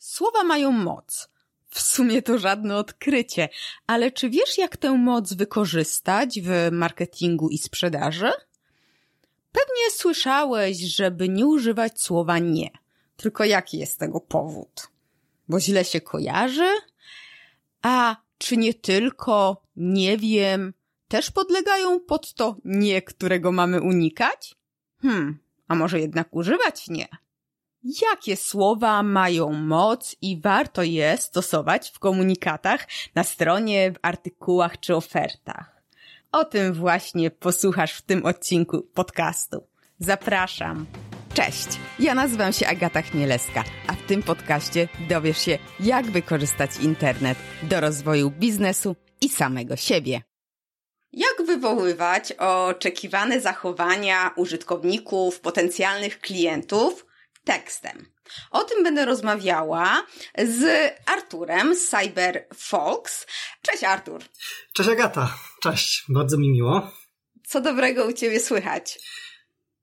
Słowa mają moc. W sumie to żadne odkrycie, ale czy wiesz, jak tę moc wykorzystać w marketingu i sprzedaży? Pewnie słyszałeś, żeby nie używać słowa nie. Tylko jaki jest tego powód? Bo źle się kojarzy? A czy nie tylko nie wiem, też podlegają pod to nie, którego mamy unikać? Hmm, a może jednak używać nie? Jakie słowa mają moc i warto je stosować w komunikatach na stronie, w artykułach czy ofertach? O tym właśnie posłuchasz w tym odcinku podcastu. Zapraszam. Cześć, ja nazywam się Agata Chmielewska, a w tym podcaście dowiesz się, jak wykorzystać internet do rozwoju biznesu i samego siebie. Jak wywoływać oczekiwane zachowania użytkowników, potencjalnych klientów tekstem? O tym będę rozmawiała z Arturem z Cyber Folks. Cześć Artur. Cześć Agata. Cześć. Bardzo mi miło. Co dobrego u Ciebie słychać?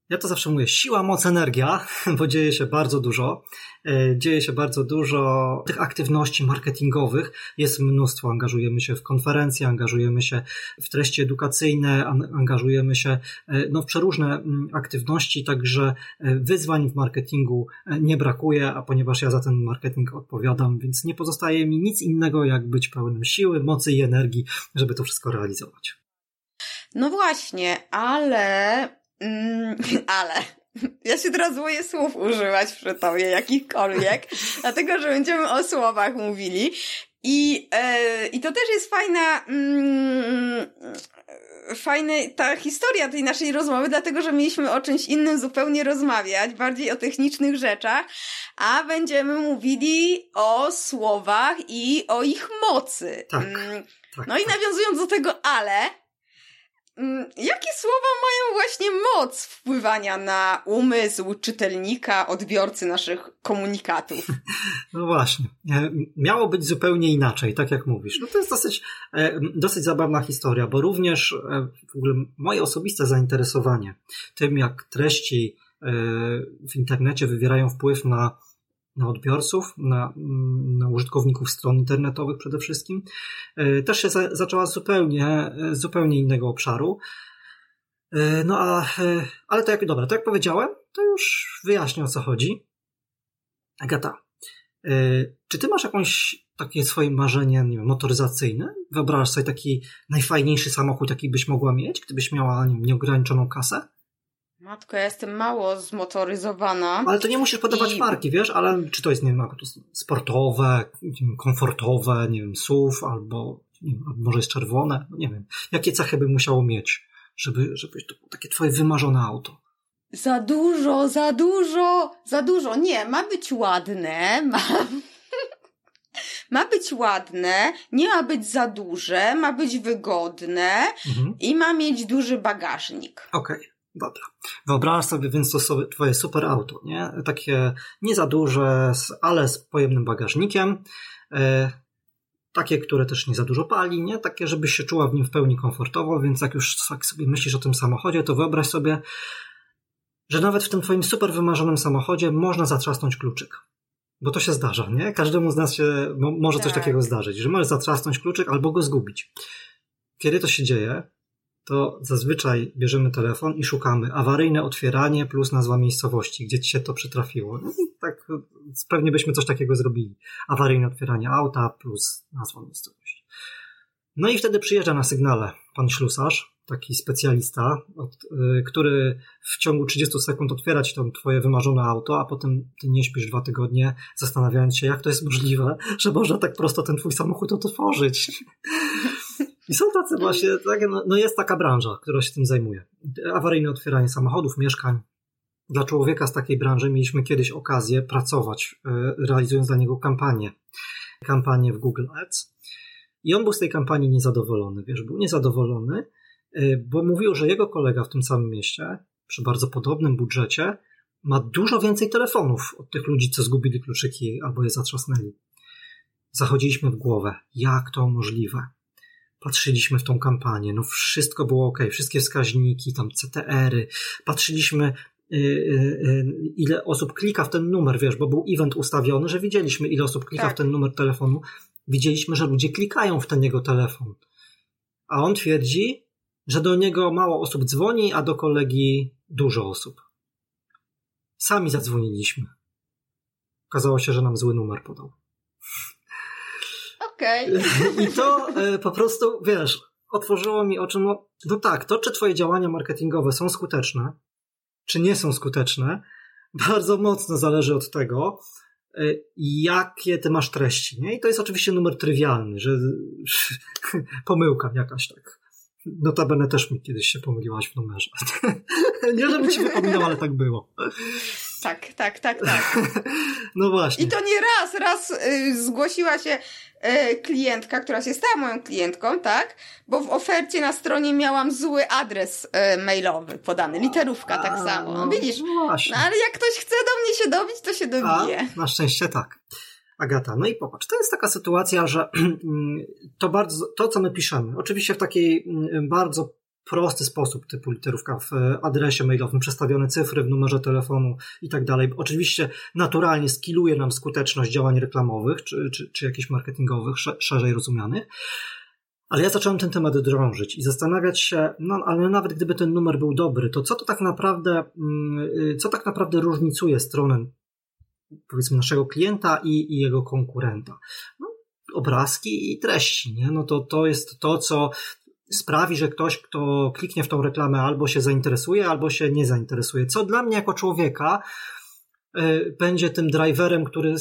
Ja to zawsze mówię, siła, moc, energia, bo dzieje się bardzo dużo. E, dzieje się bardzo dużo tych aktywności marketingowych. Jest mnóstwo. Angażujemy się w konferencje, angażujemy się w treści edukacyjne, angażujemy się e, no, w przeróżne mm, aktywności, także e, wyzwań w marketingu nie brakuje, a ponieważ ja za ten marketing odpowiadam, więc nie pozostaje mi nic innego, jak być pełnym siły, mocy i energii, żeby to wszystko realizować. No właśnie, ale Mm, ale ja się teraz boję słów używać przy tobie, jakichkolwiek, dlatego że będziemy o słowach mówili. I, e, i to też jest fajna, mm, fajna ta historia tej naszej rozmowy, dlatego że mieliśmy o czymś innym zupełnie rozmawiać, bardziej o technicznych rzeczach, a będziemy mówili o słowach i o ich mocy. Tak, mm, tak, no tak. i nawiązując do tego ale, jakie słowa mają właśnie moc wpływania na umysł czytelnika, odbiorcy naszych komunikatów? No właśnie. E, miało być zupełnie inaczej, tak jak mówisz. No to jest dosyć, e, dosyć zabawna historia, bo również e, w ogóle moje osobiste zainteresowanie tym, jak treści w internecie wywierają wpływ na na odbiorców, na, na użytkowników stron internetowych przede wszystkim, e, też się za, zaczęła zupełnie, e, zupełnie innego obszaru. E, no a, ale to jak, dobra, to jak powiedziałem, to już wyjaśnię o co chodzi. Agata, czy ty masz jakąś takie swoje marzenie, nie wiem, motoryzacyjne? Wyobrażasz sobie taki najfajniejszy samochód, jaki byś mogła mieć, gdybyś miała nie wiem, nieograniczoną kasę? Matko, ja jestem mało zmotoryzowana. Ale to nie musisz podawać I... marki, wiesz, ale czy to jest, nie wiem, sportowe, komfortowe, nie wiem, SUV, albo nie wiem, może jest czerwone, no nie wiem. Jakie cechy by musiało mieć, żeby, żeby to było takie twoje wymarzone auto? Za dużo, za dużo, za dużo. Nie, ma być ładne, ma... ma być ładne, nie ma być za duże, ma być wygodne mhm. i ma mieć duży bagażnik. Okej. Okay. Dobra. Wyobraź sobie więc to sobie twoje super auto, nie? Takie nie za duże, ale z pojemnym bagażnikiem. E, takie, które też nie za dużo pali, nie? Takie, żebyś się czuła w nim w pełni komfortowo, więc jak już tak sobie myślisz o tym samochodzie, to wyobraź sobie, że nawet w tym twoim super wymarzonym samochodzie można zatrzasnąć kluczyk. Bo to się zdarza, nie? Każdemu z nas się może tak. coś takiego zdarzyć, że możesz zatrzasnąć kluczyk albo go zgubić. Kiedy to się dzieje? To zazwyczaj bierzemy telefon i szukamy awaryjne otwieranie plus nazwa miejscowości, gdzie ci się to przytrafiło. No tak, pewnie byśmy coś takiego zrobili. Awaryjne otwieranie auta plus nazwa miejscowości. No i wtedy przyjeżdża na sygnale pan ślusarz, taki specjalista, y, który w ciągu 30 sekund otwiera ci to twoje wymarzone auto, a potem ty nie śpisz dwa tygodnie, zastanawiając się, jak to jest możliwe, że można tak prosto ten twój samochód otworzyć. I są tacy właśnie, tak, no, no jest taka branża, która się tym zajmuje. Awaryjne otwieranie samochodów, mieszkań. Dla człowieka z takiej branży mieliśmy kiedyś okazję pracować, e, realizując dla niego kampanię. Kampanię w Google Ads. I on był z tej kampanii niezadowolony, wiesz, był niezadowolony, e, bo mówił, że jego kolega w tym samym mieście, przy bardzo podobnym budżecie, ma dużo więcej telefonów od tych ludzi, co zgubili kluczyki albo je zatrzasnęli. Zachodziliśmy w głowę. Jak to możliwe? Patrzyliśmy w tą kampanię, no wszystko było ok, wszystkie wskaźniki, tam CTR-y, patrzyliśmy ile osób klika w ten numer, wiesz, bo był event ustawiony, że widzieliśmy, ile osób klika tak. w ten numer telefonu. Widzieliśmy, że ludzie klikają w ten jego telefon. A on twierdzi, że do niego mało osób dzwoni, a do kolegi dużo osób. Sami zadzwoniliśmy. Okazało się, że nam zły numer podał. Okej. Okay. I to e, po prostu, wiesz, otworzyło mi oczy. No, no tak, to czy twoje działania marketingowe są skuteczne, czy nie są skuteczne, bardzo mocno zależy od tego, e, jakie ty masz treści. Nie? I to jest oczywiście numer trywialny, że pomyłka jakaś tak. Notabene też mi kiedyś się pomyliłaś w numerze. nie żeby ci wypominał, ale tak było. Tak, tak, tak, tak. No właśnie. I to nie raz, raz y, zgłosiła się y, klientka, która się stała moją klientką, tak? Bo w ofercie na stronie miałam zły adres y, mailowy podany, literówka tak samo. No, Widzisz? No, ale jak ktoś chce do mnie się dobić, to się dobije. A, na szczęście tak. Agata, no i popatrz, to jest taka sytuacja, że to bardzo, to co my piszemy, oczywiście w takiej mm, bardzo prosty sposób, typu literówka w adresie mailowym, przestawione cyfry w numerze telefonu i tak dalej. Oczywiście naturalnie skiluje nam skuteczność działań reklamowych czy, czy, czy jakichś marketingowych, szerzej rozumianych. Ale ja zacząłem ten temat drążyć i zastanawiać się, no ale nawet gdyby ten numer był dobry, to co to tak naprawdę, mm, co tak naprawdę różnicuje stronę powiedzmy naszego klienta i, i jego konkurenta? No, obrazki i treści, nie? No to, to jest to, co sprawi, że ktoś, kto kliknie w tą reklamę, albo się zainteresuje, albo się nie zainteresuje. Co dla mnie jako człowieka e, będzie tym driverem, który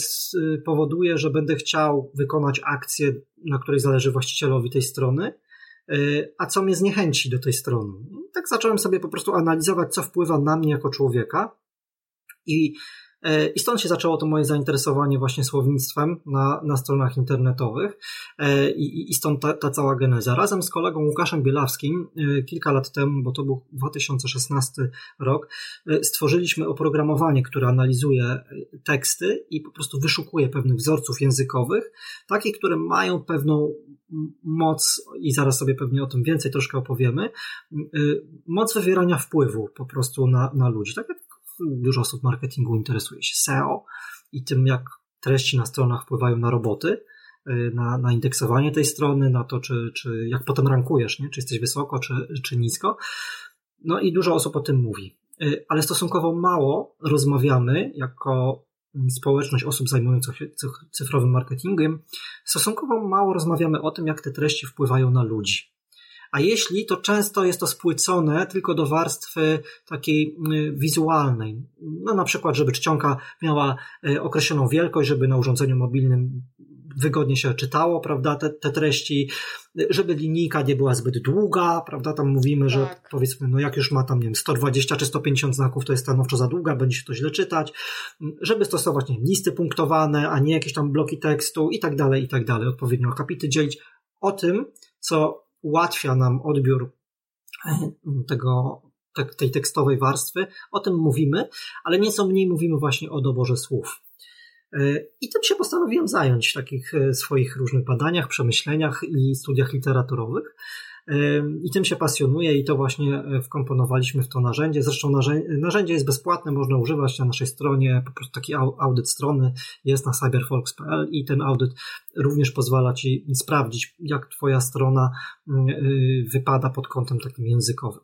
powoduje, że będę chciał wykonać akcję, na której zależy właścicielowi tej strony, e, a co mnie zniechęci do tej strony. Tak zacząłem sobie po prostu analizować, co wpływa na mnie jako człowieka i E, I stąd się zaczęło to moje zainteresowanie właśnie słownictwem na, na stronach internetowych e, i, i stąd ta, ta cała geneza. Razem z kolegą Łukaszem Bielawskim e, kilka lat temu, bo to był 2016 rok, stworzyliśmy oprogramowanie, które analizuje teksty i po prostu wyszukuje pewnych wzorców językowych, takich, które mają pewną moc, i zaraz sobie pewnie o tym więcej troszkę opowiemy, moc wywierania wpływu po prostu na, na ludzi. Tak jak dużo osób marketingu interesuje się SEO i tym, jak treści na stronach wpływają na roboty, y, na, na indeksowanie tej strony, na to, czy, czy jak potem rankujesz, nie? czy jesteś wysoko, czy, czy nisko. No i dużo osób o tym mówi. Y, ale stosunkowo mało rozmawiamy jako społeczność osób zajmujących się cyfrowym marketingiem, stosunkowo mało rozmawiamy o tym, jak te treści wpływają na ludzi a jeśli, to często jest to spłycone tylko do warstwy takiej y, wizualnej. No na przykład, żeby czcionka miała y, określoną wielkość, żeby na urządzeniu mobilnym wygodnie się czytało, prawda, te, te treści, żeby linijka nie była zbyt długa, prawda, tam mówimy, że tak. powiedzmy, no jak już ma tam, nie wiem, 120 czy 150 znaków, to jest stanowczo za długa, będzie się to źle czytać, żeby stosować, nie wiem, listy punktowane, a nie jakieś tam bloki tekstu i tak dalej, i tak dalej, odpowiednio akapity dzielić o tym, co ułatwia nam odbiór e, tego, tej tekstowej warstwy. O tym mówimy, ale nieco mniej mówimy właśnie o doborze słów. E, I tym się postanowiłem zająć w takich e, swoich różnych badaniach, przemyśleniach i studiach literaturowych. I tym się pasjonuję i to właśnie e, wkomponowaliśmy w to narzędzie. Zresztą narzędzie jest bezpłatne, można używać na naszej stronie, po prostu taki audyt strony jest na cyberfolks.pl i ten audyt również pozwala Ci sprawdzić, jak Twoja strona mm, y, wypada pod kątem takim językowym.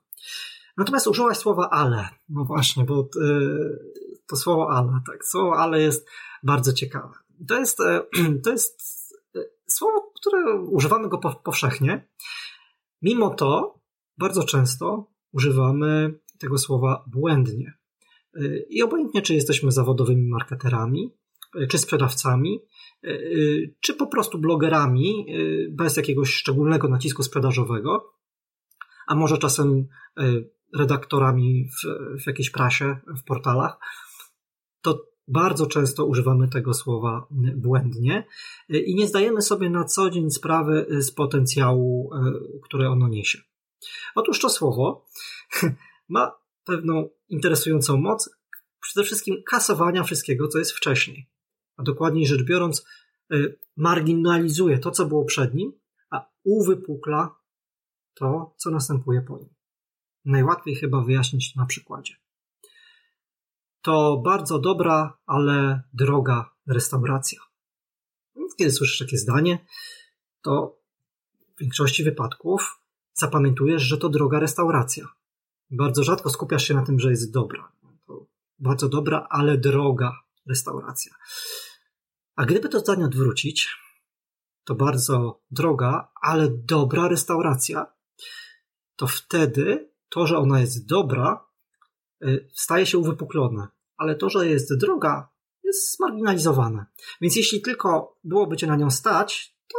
Natomiast użyłaś słowa ale. No właśnie, bo y, to słowo ale, tak, słowo ale jest bardzo ciekawe. To jest, e, to jest e, słowo, które używamy go powszechnie, Mimo to bardzo często używamy tego słowa błędnie. I obojętnie, czy jesteśmy zawodowymi marketerami, czy sprzedawcami, czy po prostu blogerami bez jakiegoś szczególnego nacisku sprzedażowego, a może czasem redaktorami w, w jakiejś prasie, w portalach, to bardzo często używamy tego słowa błędnie i nie zdajemy sobie na co dzień sprawy z potencjału, e, które ono niesie. Otóż to słowo ma pewną interesującą moc, przede wszystkim kasowania wszystkiego, co jest wcześniej. A dokładniej rzecz biorąc, e, marginalizuje to, co było przed nim, a uwypukla to, co następuje po nim. Najłatwiej chyba wyjaśnić na przykładzie. To bardzo dobra, ale droga restauracja. Kiedy słyszysz takie zdanie, to w większości wypadków zapamiętujesz, że to droga restauracja. Bardzo rzadko skupiasz się na tym, że jest dobra. To bardzo dobra, ale droga restauracja. A gdyby to zdanie odwrócić, to bardzo droga, ale dobra restauracja, to wtedy to, że ona jest dobra, staje się uwypuklone, ale to, że jest droga, jest zmarginalizowane. Więc jeśli tylko byłoby cię na nią stać, to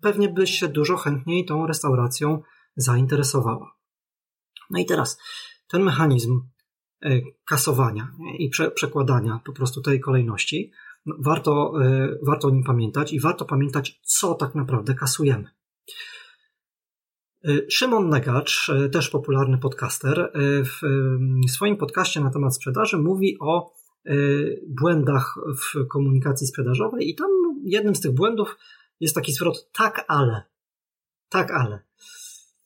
pewnie byś się dużo chętniej tą restauracją zainteresowała. No i teraz ten mechanizm y, kasowania i przekładania po prostu tej kolejności, no, warto, y, warto o nim pamiętać i warto pamiętać, co tak naprawdę kasujemy. Y, Szymon Negacz, y, też popularny podcaster, y, w swoim podcaście na temat sprzedaży mówi o błędach w komunikacji sprzedażowej i tam jednym z tych błędów jest taki zwrot tak, ale. Tak, ale.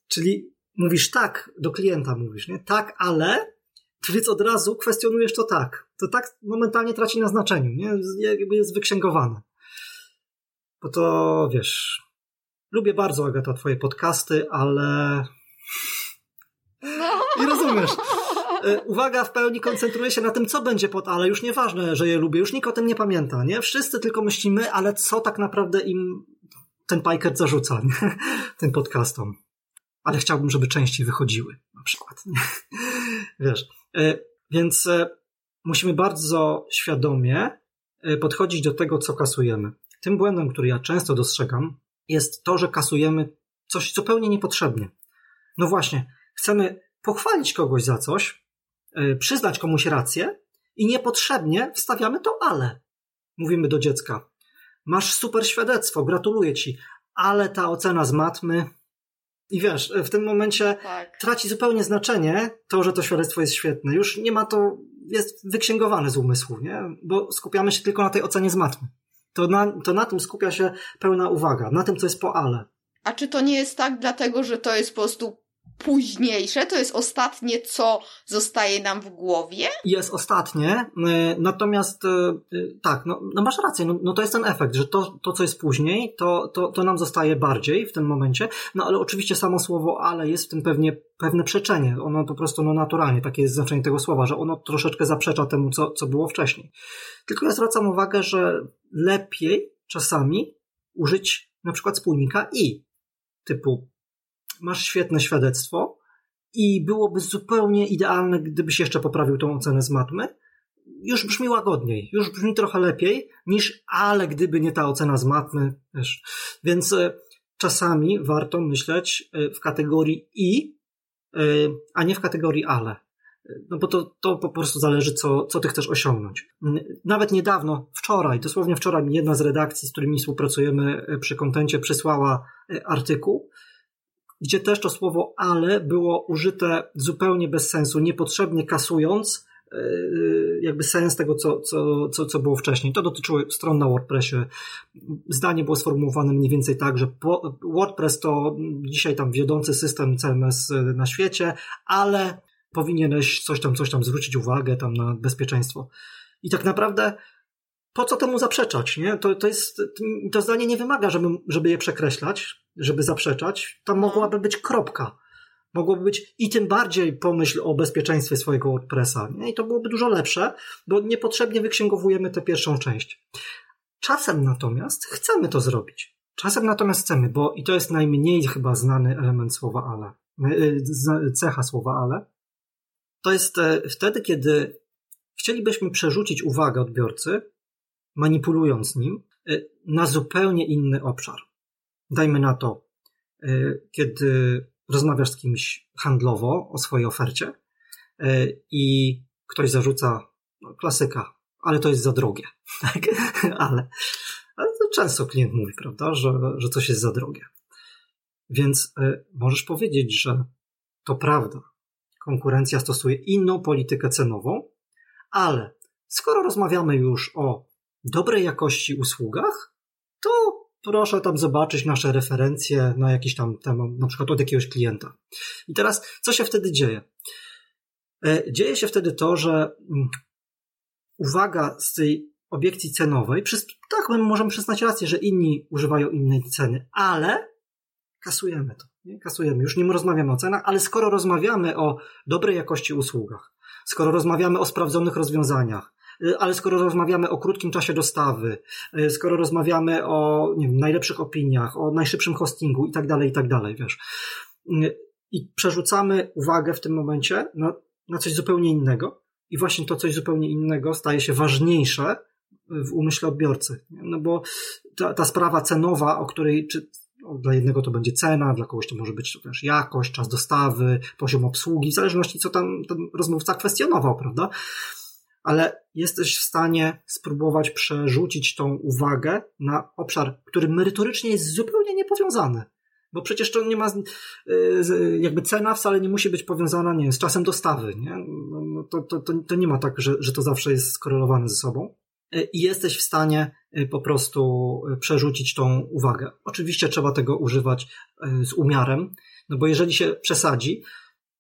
Czyli mówisz tak, do klienta mówisz, nie? Tak, ale, więc od razu kwestionujesz to tak. To tak momentalnie traci na znaczeniu, nie? Jakby jest wyksięgowane. Bo to, wiesz, Lubię bardzo, Agata, twoje podcasty, ale... No. I rozumiesz. E, uwaga, w pełni koncentruję się na tym, co będzie pod ale. Już nieważne, że je lubię. Już nikt o tym nie pamięta, nie? Wszyscy tylko myślimy, ale co tak naprawdę im ten Piker zarzuca, nie? Tym podcastom. Ale chciałbym, żeby częściej wychodziły, na przykład. Nie? Wiesz. E, więc e, musimy bardzo świadomie podchodzić do tego, co kasujemy. Tym błędem, który ja często dostrzegam, jest to, że kasujemy coś zupełnie niepotrzebnie. No właśnie, chcemy pochwalić kogoś za coś, yy, przyznać komuś rację i niepotrzebnie wstawiamy to ale. Mówimy do dziecka: Masz super świadectwo, gratuluję ci, ale ta ocena z matmy. I wiesz, w tym momencie tak. traci zupełnie znaczenie to, że to świadectwo jest świetne. Już nie ma to, jest wyksięgowane z umysłu, nie? Bo skupiamy się tylko na tej ocenie z matmy to na, to na tym skupia się pełna uwaga, na tym, co jest po ale. A czy to nie jest tak dlatego, że to jest po prostu późniejsze, to jest ostatnie, co zostaje nam w głowie? Jest ostatnie, y, natomiast y, y, tak, no, no masz rację, no, no, to jest ten efekt, że to, to co jest później, to, to, to nam zostaje bardziej w tym momencie, no ale oczywiście samo słowo ale jest w tym pewnie pewne przeczenie, ono po prostu no naturalnie, takie jest znaczenie tego słowa, że ono troszeczkę zaprzecza temu, co, co było wcześniej. Tylko ja zwracam uwagę, że lepiej czasami użyć na przykład spójnika i typu masz świetne świadectwo i byłoby zupełnie idealne, gdybyś jeszcze poprawił tą ocenę z matmy. Już brzmi łagodniej, już brzmi trochę lepiej niż ale gdyby nie ta ocena z matmy. Wiesz. Więc e, czasami warto myśleć e, w kategorii i, e, a nie w kategorii ale. No bo to, to po prostu zależy, co, co ty chcesz osiągnąć. Nawet niedawno, wczoraj, dosłownie wczoraj, jedna z redakcji, z którymi współpracujemy przy kontencie, przysłała artykuł, gdzie też to słowo ale było użyte zupełnie bez sensu, niepotrzebnie kasując e, jakby sens tego, co, co, co, co było wcześniej. To dotyczyło stron na WordPressie. Zdanie było sformułowane mniej więcej tak, że WordPress to dzisiaj tam wiodący system CMS na świecie, ale powinieneś coś tam, coś tam zwrócić uwagę tam na bezpieczeństwo. I tak naprawdę po co temu zaprzeczać, nie? To, to jest, to zdanie nie wymaga, żeby, żeby je przekreślać, żeby zaprzeczać. Tam no. mogłaby być kropka. Mogłoby być i tym bardziej pomyśl o bezpieczeństwie swojego WordPressa. Nie? I to byłoby dużo lepsze, bo niepotrzebnie wyksięgowujemy tę pierwszą część. Czasem natomiast chcemy to zrobić. Czasem natomiast chcemy, bo i to jest najmniej chyba znany element słowa ale, e, cecha słowa ale. To jest e, wtedy, kiedy chcielibyśmy przerzucić uwagę odbiorcy manipulując nim, y, na zupełnie inny obszar. Dajmy na to, y, kiedy rozmawiasz z kimś handlowo o swojej ofercie y, i ktoś zarzuca, no, klasyka, ale to jest za drogie. Tak? ale, ale to często klient mówi, prawda, że, że coś jest za drogie. Więc możesz powiedzieć, że to prawda. Konkurencja stosuje inną politykę cenową, ale skoro rozmawiamy już o dobrej jakości usługach, to proszę tam zobaczyć nasze referencje na jakiś tam temat, na przykład od jakiegoś klienta. I teraz, co się wtedy dzieje? E, dzieje się wtedy to, że mm, uwaga z tej obiekcji cenowej, tak, my możemy przyznać rację, że inni używają innej ceny, ale kasujemy to. Nie? Kasujemy. Już nie rozmawiamy o cenach, ale skoro rozmawiamy o dobrej jakości usługach, skoro rozmawiamy o sprawdzonych rozwiązaniach, ale skoro rozmawiamy o krótkim czasie dostawy, y, skoro rozmawiamy o nie wiem, najlepszych opiniach, o najszybszym hostingu i tak dalej, i tak dalej, wiesz. Y, I przerzucamy uwagę w tym momencie na, na coś zupełnie innego, i właśnie to coś zupełnie innego staje się ważniejsze w umyśle odbiorcy. No bo ta, ta sprawa cenowa, o której czy dla jednego to będzie cena, dla kogoś to może być też jakość, czas dostawy, poziom obsługi, w zależności co tam ten rozmówca kwestionował, prawda? Ale jesteś w stanie spróbować przerzucić tą uwagę na obszar, który merytorycznie jest zupełnie niepowiązany. Bo przecież to nie ma, y, jakby cena wcale nie musi być powiązana, nie z czasem dostawy, nie? No, no to, to, to, to nie ma tak, że, że to zawsze jest skorelowane ze sobą. Y, I jesteś w stanie y, po prostu przerzucić tą uwagę. Oczywiście trzeba tego używać z umiarem, no bo jeżeli się przesadzi,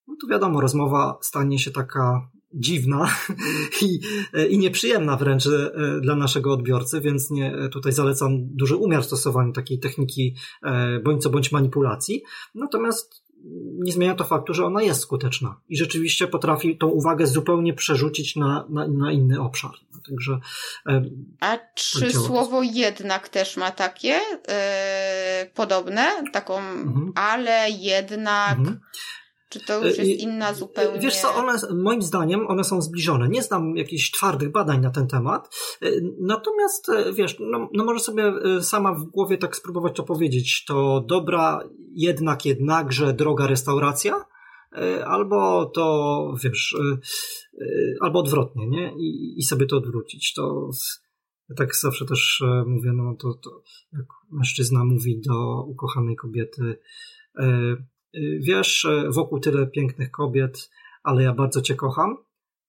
no to wiadomo, rozmowa stanie się taka dziwna i, i nieprzyjemna wręcz e, dla naszego odbiorcy, więc nie, tutaj zalecam duży umiar w stosowaniu takiej techniki e, bądź co bądź manipulacji. Natomiast nie zmienia to faktu, że ona jest skuteczna i rzeczywiście potrafi tą uwagę zupełnie przerzucić na, na, na inny obszar. Także, e, A czy słowo jednak też ma takie yy, podobne, taką mhm. ale jednak. Mhm. Czy to już jest inna zupełnie? Wiesz co, one, moim zdaniem one są zbliżone. Nie znam jakichś twardych badań na ten temat. Natomiast, wiesz, no, no może sobie sama w głowie tak spróbować to powiedzieć. To dobra, jednak, jednakże droga restauracja? Albo to, wiesz, albo odwrotnie, nie? I, i sobie to odwrócić. To ja tak zawsze też mówię, no to, to jak mężczyzna mówi do ukochanej kobiety, Y, wiesz, wokół tyle pięknych kobiet, ale ja bardzo cię kocham.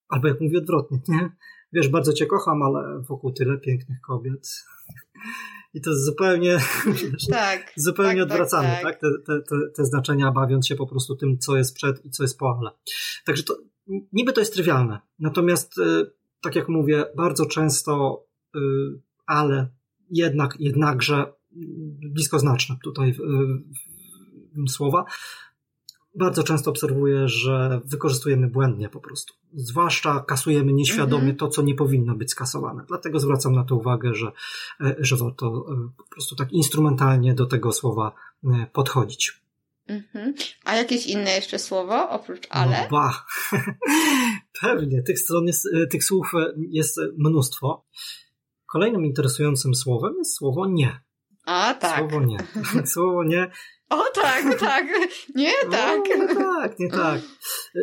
Albo jak mówię odwrotnie, nie? Wiesz, bardzo cię kocham, ale wokół tyle pięknych kobiet. I to jest zupełnie, tak, zupełnie tak, odwracamy, tak, tak. Te, te, te, znaczenia, bawiąc się po prostu tym, co jest przed i co jest po ale. Także to, niby to jest trywialne. Natomiast, y, tak jak mówię, bardzo często, y, ale jednak, jednakże bliskoznaczne tutaj słowa, bardzo często obserwuję, że wykorzystujemy błędnie po prostu. Zwłaszcza kasujemy nieświadomie mm -hmm. to, co nie powinno być skasowane. Dlatego zwracam na to uwagę, że, e, że warto e, po prostu tak instrumentalnie do tego słowa e, podchodzić. Mm -hmm. A jakieś inne jeszcze słowo oprócz ale? No ba. Pewnie, tych, stron jest, tych słów jest mnóstwo. Kolejnym interesującym słowem jest słowo nie. A, tak. Słowo nie. Słowo nie o tak, tak. Nie tak. nie tak, nie tak.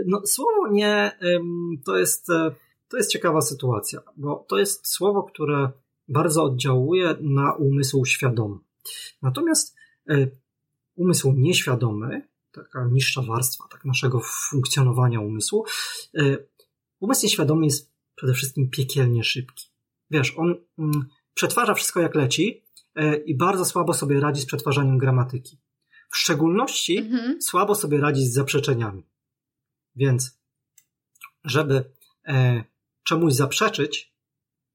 No, słowo nie to jest, e, to jest ciekawa sytuacja, bo to jest słowo, które bardzo oddziałuje na umysł świadomy. Natomiast e, umysł nieświadomy, taka niższa warstwa tak naszego funkcjonowania umysłu, e, umysł nieświadomy jest przede wszystkim piekielnie szybki. Wiesz, on mm, przetwarza wszystko jak leci i bardzo słabo sobie radzi z przetwarzaniem gramatyki. W szczególności mhm. słabo sobie radzi z zaprzeczeniami. Więc, żeby e, czemuś zaprzeczyć,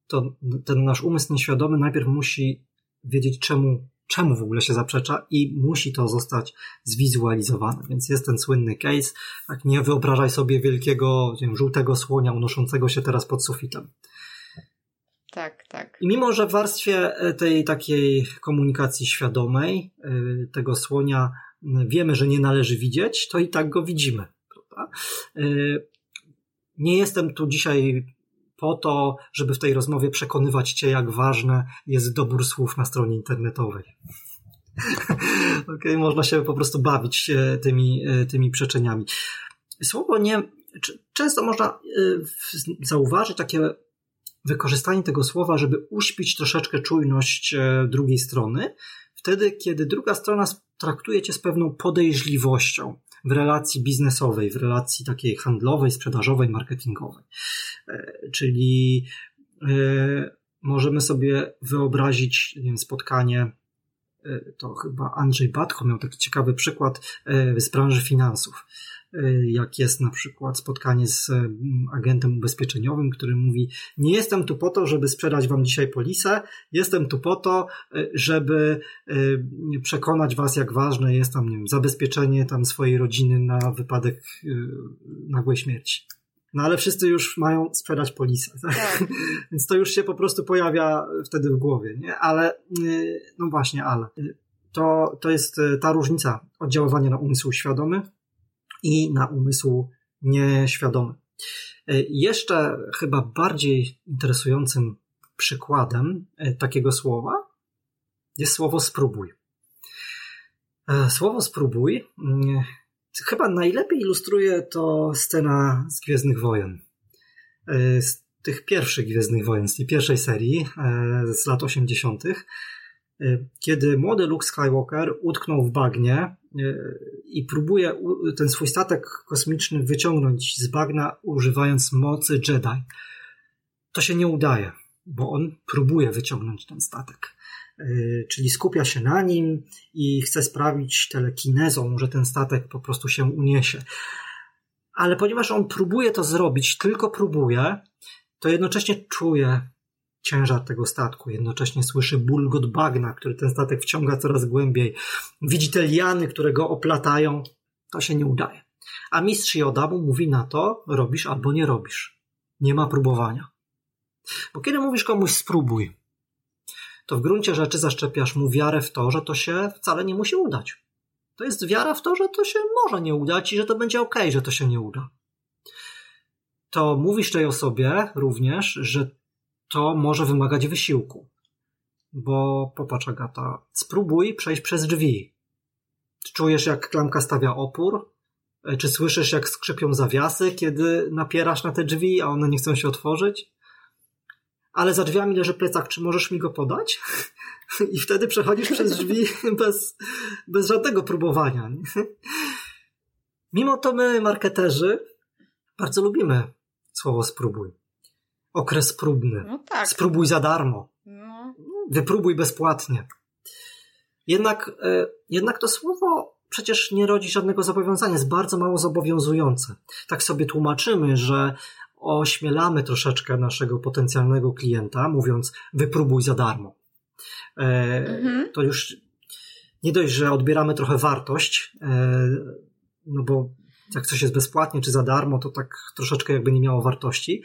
to ten nasz umysł nieświadomy najpierw musi wiedzieć, czemu, czemu w ogóle się zaprzecza i musi to zostać zwizualizowane. Więc jest ten słynny case, tak nie wyobrażaj sobie wielkiego, wiem, żółtego słonia unoszącego się teraz pod sufitem. Tak. I mimo, że w warstwie e, tej takiej komunikacji świadomej e, tego słonia wiemy, że nie należy widzieć, to i tak go widzimy. Prawda? E, nie jestem tu dzisiaj po to, żeby w tej rozmowie przekonywać Cię, jak ważne jest dobór słów na stronie internetowej. okay, można się po prostu bawić tymi, tymi przeczeniami. Słowo nie, często można zauważyć takie wykorzystanie tego słowa, żeby uśpić troszeczkę czujność e, drugiej strony, wtedy, kiedy druga strona traktuje cię z pewną podejrzliwością w relacji biznesowej, w relacji takiej handlowej, sprzedażowej, marketingowej. E, czyli e, możemy sobie wyobrazić wiem, spotkanie to chyba Andrzej Batko miał taki ciekawy przykład z branży finansów. Jak jest na przykład spotkanie z agentem ubezpieczeniowym, który mówi: Nie jestem tu po to, żeby sprzedać wam dzisiaj polisę, jestem tu po to, żeby przekonać was, jak ważne jest tam, nie wiem, zabezpieczenie tam swojej rodziny na wypadek nagłej śmierci. No ale wszyscy już mają sprzedać polisę. Tak? tak. Więc to już się po prostu pojawia wtedy w głowie. Nie? Ale, y, no właśnie, ale. To, to jest y, ta różnica oddziaływania na umysł świadomy i na umysł nieświadomy. Y, jeszcze chyba bardziej interesującym przykładem takiego słowa jest słowo spróbuj. Słowo spróbuj Chyba najlepiej ilustruje to scena z Gwiezdnych Wojen. E, z tych pierwszych Gwiezdnych Wojen, z tej pierwszej serii e, z lat 80., e, kiedy młody Luke Skywalker utknął w bagnie i próbuje ten swój statek kosmiczny wyciągnąć z bagna, używając mocy Jedi. To się nie udaje, bo on próbuje wyciągnąć ten statek. Y, czyli skupia się na nim i chce sprawić telekinezą, że ten statek po prostu się uniesie. Ale ponieważ on próbuje to zrobić, tylko próbuje, to jednocześnie czuje ciężar tego statku, jednocześnie słyszy bulgot bagna, który ten statek wciąga coraz głębiej, widzi te liany, które go oplatają, to się nie udaje. A mistrz Joda mu mówi na to, robisz albo nie robisz. Nie ma próbowania. Bo kiedy mówisz komuś spróbuj, to w gruncie rzeczy zaszczepiasz mu wiarę w to, że to się wcale nie musi udać. To jest wiara w to, że to się może nie udać i że to będzie ok, że to się nie uda. To mówisz tej osobie również, że to może wymagać wysiłku. Bo popatrz, Agata, spróbuj przejść przez drzwi. Czujesz, jak klamka stawia opór? Czy słyszysz, jak skrzypią zawiasy, kiedy napierasz na te drzwi, a one nie chcą się otworzyć? ale za drzwiami leży plecak, czy możesz mi go podać? I wtedy przechodzisz przez drzwi bez, bez żadnego próbowania. Mimo to my, marketerzy, bardzo lubimy słowo spróbuj. Okres próbny. No tak. Spróbuj za darmo. No. Wypróbuj bezpłatnie. Jednak, e, jednak to słowo przecież nie rodzi żadnego zobowiązania, jest bardzo mało zobowiązujące. Tak sobie tłumaczymy, że ośmielamy troszeczkę naszego potencjalnego klienta, mówiąc wypróbuj za darmo. E, mhm. To już nie dość, że odbieramy trochę wartość, e, no bo jak coś jest bezpłatnie czy za darmo, to tak troszeczkę jakby nie miało wartości.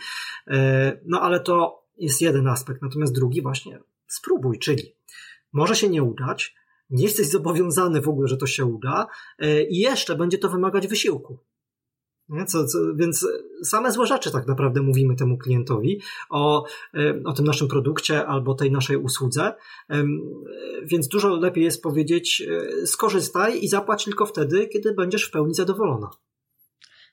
E, no ale to jest jeden aspekt. Natomiast drugi właśnie spróbuj, czyli może się nie udać, nie jesteś zobowiązany w ogóle, że to się uda i jeszcze będzie to wymagać wysiłku. Co, co, więc same złe rzeczy tak naprawdę mówimy temu klientowi o, o tym naszym produkcie albo tej naszej usłudze. Więc dużo lepiej jest powiedzieć: e, skorzystaj i zapłać tylko wtedy, kiedy będziesz w pełni zadowolona.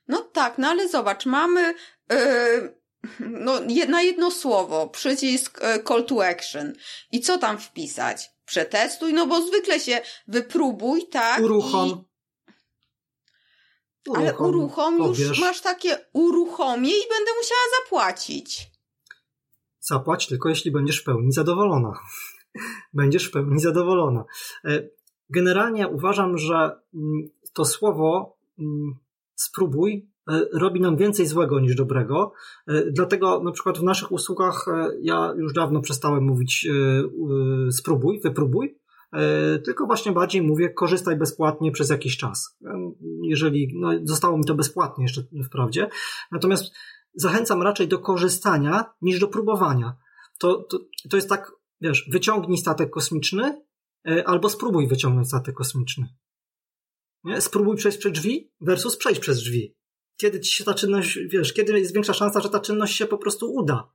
No tak, no ale zobacz, mamy. Yy no, na jedno słowo, przycisk e, call to action. I co tam wpisać? Przetestuj, no bo zwykle się wypróbuj, tak? Uruchom. I Uruchom, Ale uruchom już masz takie uruchomię i będę musiała zapłacić. Zapłać tylko jeśli będziesz w pełni zadowolona. będziesz w pełni zadowolona. E, generalnie uważam, że mm, to słowo mm, spróbuj e, robi nam więcej złego niż dobrego. E, dlatego na przykład w naszych usługach ja już dawno przestałem mówić spróbuj, wypróbuj, E, tylko właśnie bardziej mówię, korzystaj bezpłatnie przez jakiś czas. E, jeżeli, no, zostało mi to bezpłatnie jeszcze wprawdzie. Natomiast zachęcam raczej do korzystania niż do próbowania. To, to, to jest tak, wiesz, wyciągnij statek kosmiczny e, albo spróbuj wyciągnąć statek kosmiczny. Nie? Spróbuj przejść przez drzwi versus przejść przez drzwi. Kiedy ci się ta czynność, wiesz, kiedy jest większa szansa, że ta czynność się po prostu uda.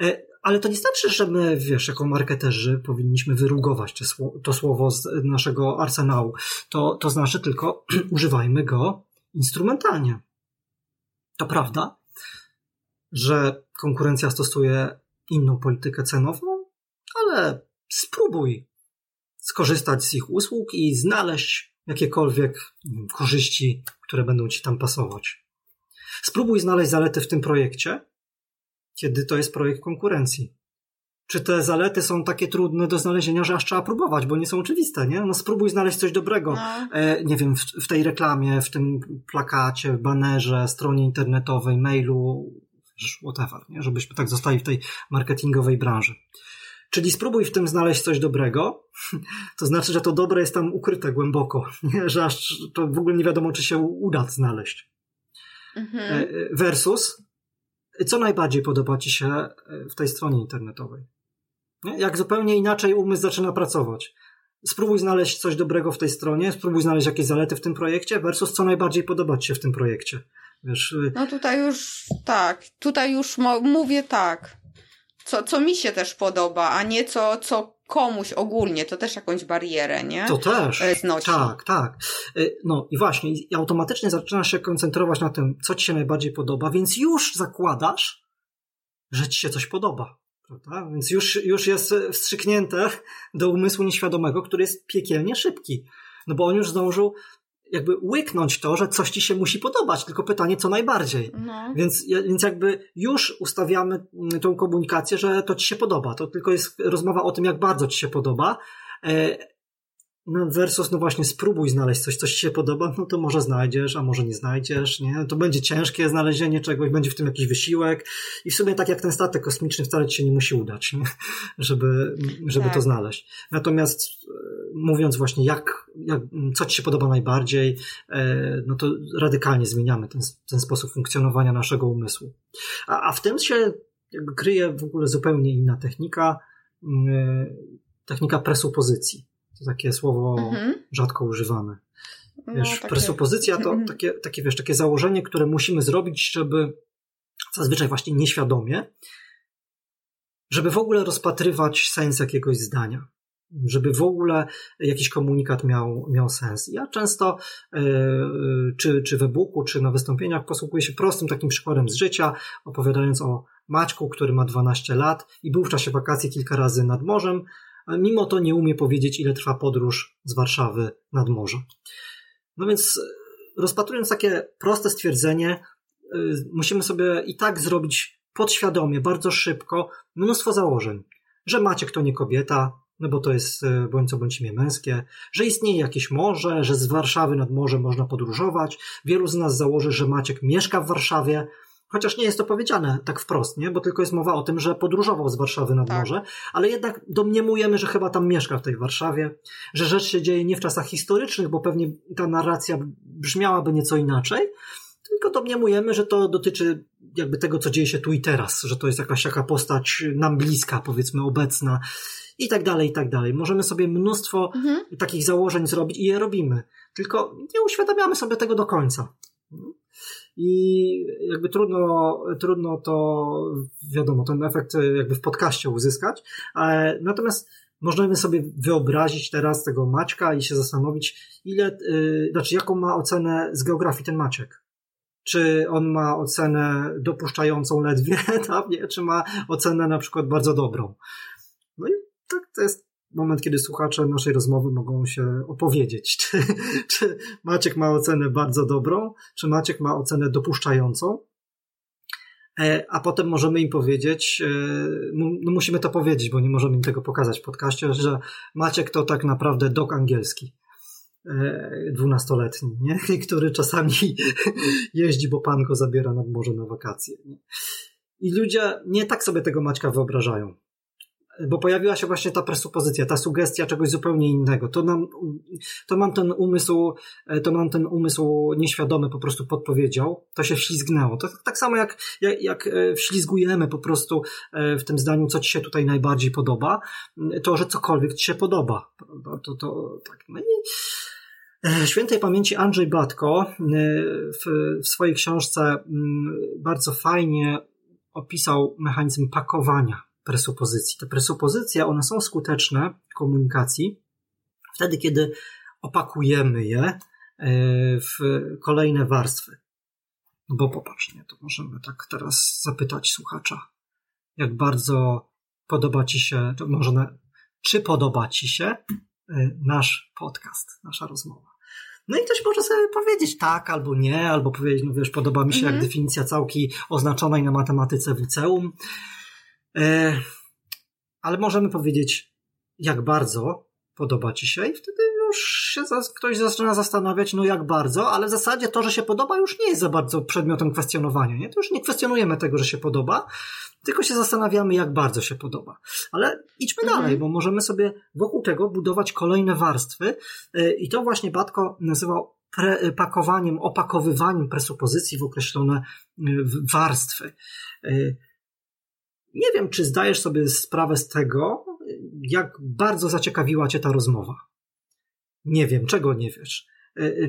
E, ale to nie znaczy, że my, wiesz, jako marketerzy powinniśmy wyrugować to słowo z naszego arsenału. To, to znaczy tylko używajmy go instrumentalnie. To prawda, że konkurencja stosuje inną politykę cenową, ale spróbuj skorzystać z ich usług i znaleźć jakiekolwiek korzyści, które będą ci tam pasować. Spróbuj znaleźć zalety w tym projekcie kiedy to jest projekt konkurencji. czy te zalety są takie trudne do znalezienia, że aż trzeba próbować, bo nie są oczywiste, nie? No spróbuj znaleźć coś dobrego, no. e, nie wiem, w, w, tej reklamie, w tym plakacie, banerze, stronie internetowej, mailu, whatever, nie? Żebyśmy tak zostali w tej marketingowej branży. Czyli spróbuj w tym znaleźć coś dobrego, to znaczy, że to dobre jest tam ukryte głęboko, że aż to w ogóle nie wiadomo, czy się uda znaleźć. Mhm. E, versus, co najbardziej podoba Ci się e, w tej stronie internetowej? Jak zupełnie inaczej umysł zaczyna pracować. Spróbuj znaleźć coś dobrego w tej stronie, spróbuj znaleźć jakieś zalety w tym projekcie, versus co najbardziej podoba Ci się w tym projekcie. Wiesz, y- no tutaj już tak, tutaj już mówię tak co, co mi się też podoba, a nie co, co komuś ogólnie, to też jakąś barierę, nie? To też. E, znosi. Tak, tak. E, no i właśnie, i automatycznie zaczynasz się koncentrować na tym, co ci się najbardziej podoba, więc już zakładasz, że ci się coś podoba. Prawda? Więc już, już jest wstrzyknięte do umysłu nieświadomego, który jest piekielnie szybki. No bo on już zdążył jakby łyknąć to, że coś ci się musi podobać, tylko pytanie, co najbardziej. No. Więc, więc jakby już ustawiamy mm, tą komunikację, że to ci się podoba. To tylko jest rozmowa o tym, jak bardzo ci się podoba. No versus, no właśnie, spróbuj znaleźć coś, coś ci się podoba, no to może znajdziesz, a może nie znajdziesz, nie? To będzie ciężkie znalezienie czegoś, będzie w tym jakiś wysiłek i w sumie tak jak ten statek kosmiczny wcale ci się nie musi udać, nie? Żeby, żeby tak. to znaleźć. Natomiast e, mówiąc właśnie, jak, jak, co ci się podoba najbardziej, e, no to radykalnie zmieniamy ten, ten sposób funkcjonowania naszego umysłu. A, a w tym się kryje w ogóle zupełnie inna technika, e, technika presupozycji to takie słowo mhm. rzadko używane. No, wiesz, no, takie... presupozycja to mhm. takie, takie, wiesz, takie założenie, które musimy zrobić, żeby zazwyczaj właśnie nieświadomie, żeby w ogóle rozpatrywać sens jakiegoś zdania. Żeby w ogóle jakiś komunikat miał, miał sens. Ja często, yy, czy, czy w e-booku, czy na wystąpieniach posługuję się prostym takim przykładem z życia, opowiadając o Maćku, który ma 12 lat i był w czasie wakacji kilka razy nad morzem, mimo to nie umie powiedzieć, ile trwa podróż z Warszawy nad morze. No więc e, rozpatrując takie proste stwierdzenie, e, musimy sobie i tak zrobić podświadomie, bardzo szybko, mnóstwo założeń. Że Maciek to nie kobieta, no bo to jest e, bądź co bądź imię męskie, że istnieje jakieś morze, że z Warszawy nad morze można podróżować. Wielu z nas założy, że Maciek mieszka w Warszawie, Chociaż nie jest to powiedziane tak wprost, nie? bo tylko jest mowa o tym, że podróżował z Warszawy nad tak. morze, ale jednak domniemujemy, że chyba tam mieszka w tej Warszawie, że rzecz się dzieje nie w czasach historycznych, bo pewnie ta narracja brzmiałaby nieco inaczej, tylko domniemujemy, że to dotyczy jakby tego, co dzieje się tu i teraz, że to jest jakaś taka postać nam bliska, powiedzmy obecna i tak dalej, i tak dalej. Możemy sobie mnóstwo mhm. takich założeń zrobić i je robimy, tylko nie uświadamiamy sobie tego do końca i jakby trudno, trudno to, wiadomo, ten efekt jakby w podcaście uzyskać. Natomiast możemy sobie wyobrazić teraz tego Maćka i się zastanowić, ile, yy, znaczy jaką ma ocenę z geografii ten Maciek. Czy on ma ocenę dopuszczającą ledwie, tak, nie? czy ma ocenę na przykład bardzo dobrą. No i tak to jest moment, kiedy słuchacze naszej rozmowy mogą się opowiedzieć, czy, czy Maciek ma ocenę bardzo dobrą, czy Maciek ma ocenę dopuszczającą. E, a potem możemy im powiedzieć, e, no musimy to powiedzieć, bo nie możemy im tego pokazać w podcaście, że Maciek to tak naprawdę dok angielski e, dwunastoletni, nie? który czasami jeździ, bo pan go zabiera nad morze na wakacje. Nie? I ludzie nie tak sobie tego Maćka wyobrażają bo pojawiła się właśnie ta presupozycja, ta sugestia czegoś zupełnie innego. To nam, to mam ten umysł, to mam ten umysł nieświadomy po prostu podpowiedział, to się wślizgnęło. To tak samo jak, jak, jak e, wślizgujemy po prostu e, w tym zdaniu, co ci się tutaj najbardziej podoba, to, że cokolwiek ci się podoba. To, to, tak. No i e, Świętej pamięci Andrzej Batko w, w swojej książce mm, bardzo fajnie opisał mechanizm pakowania presupozycji. Te presupozycje, one są skuteczne w komunikacji wtedy, kiedy opakujemy je e, w kolejne warstwy. Bo popatrz, nie, to możemy tak teraz zapytać słuchacza, jak bardzo podoba Ci się, to może, czy podoba Ci się e, nasz podcast, nasza rozmowa. No i ktoś może sobie powiedzieć tak albo nie, albo powiedzieć, no wiesz, podoba mi się jak mhm. definicja całki oznaczonej na matematyce w liceum, ale możemy powiedzieć, jak bardzo podoba ci się i wtedy już się ktoś zaczyna zastanawiać, no jak bardzo, ale w zasadzie to, że się podoba już nie jest za bardzo przedmiotem kwestionowania, nie? To już nie kwestionujemy tego, że się podoba, tylko się zastanawiamy, jak bardzo się podoba. Ale idźmy mhm. dalej, bo możemy sobie wokół tego budować kolejne warstwy y, i to właśnie Batko nazywał pre, pakowaniem, opakowywaniem presupozycji w określone y, warstwy. Nie wiem, czy zdajesz sobie sprawę z tego, jak bardzo zaciekawiła Cię ta rozmowa. Nie wiem, czego nie wiesz.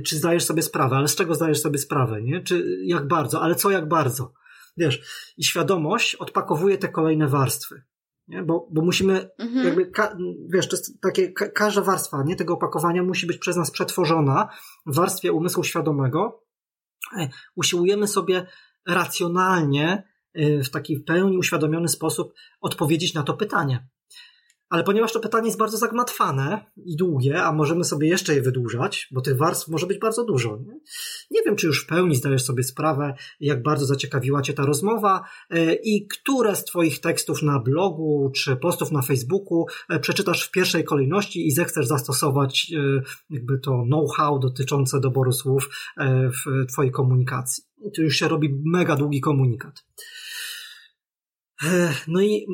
Czy zdajesz sobie sprawę, ale z czego zdajesz sobie sprawę, nie? Czy jak bardzo, ale co jak bardzo? Wiesz, i świadomość odpakowuje te kolejne warstwy. Nie? Bo, bo musimy, mhm. jakby, ka, wiesz, to jest takie, ka, każda warstwa nie, tego opakowania musi być przez nas przetworzona w warstwie umysłu świadomego. E, usiłujemy sobie racjonalnie, e, w taki w pełni uświadomiony sposób odpowiedzieć na to pytanie. Ale ponieważ to pytanie jest bardzo zagmatwane i długie, a możemy sobie jeszcze je wydłużać, bo tych warstw może być bardzo dużo. Nie, nie wiem, czy już w pełni zdajesz sobie sprawę, jak bardzo zaciekawiła Cię ta rozmowa e, i które z Twoich tekstów na blogu czy postów na Facebooku e, przeczytasz w pierwszej kolejności i zechcesz zastosować jakby to know-how dotyczące doboru słów w Twojej komunikacji. Tu już się robi mega długi komunikat. No i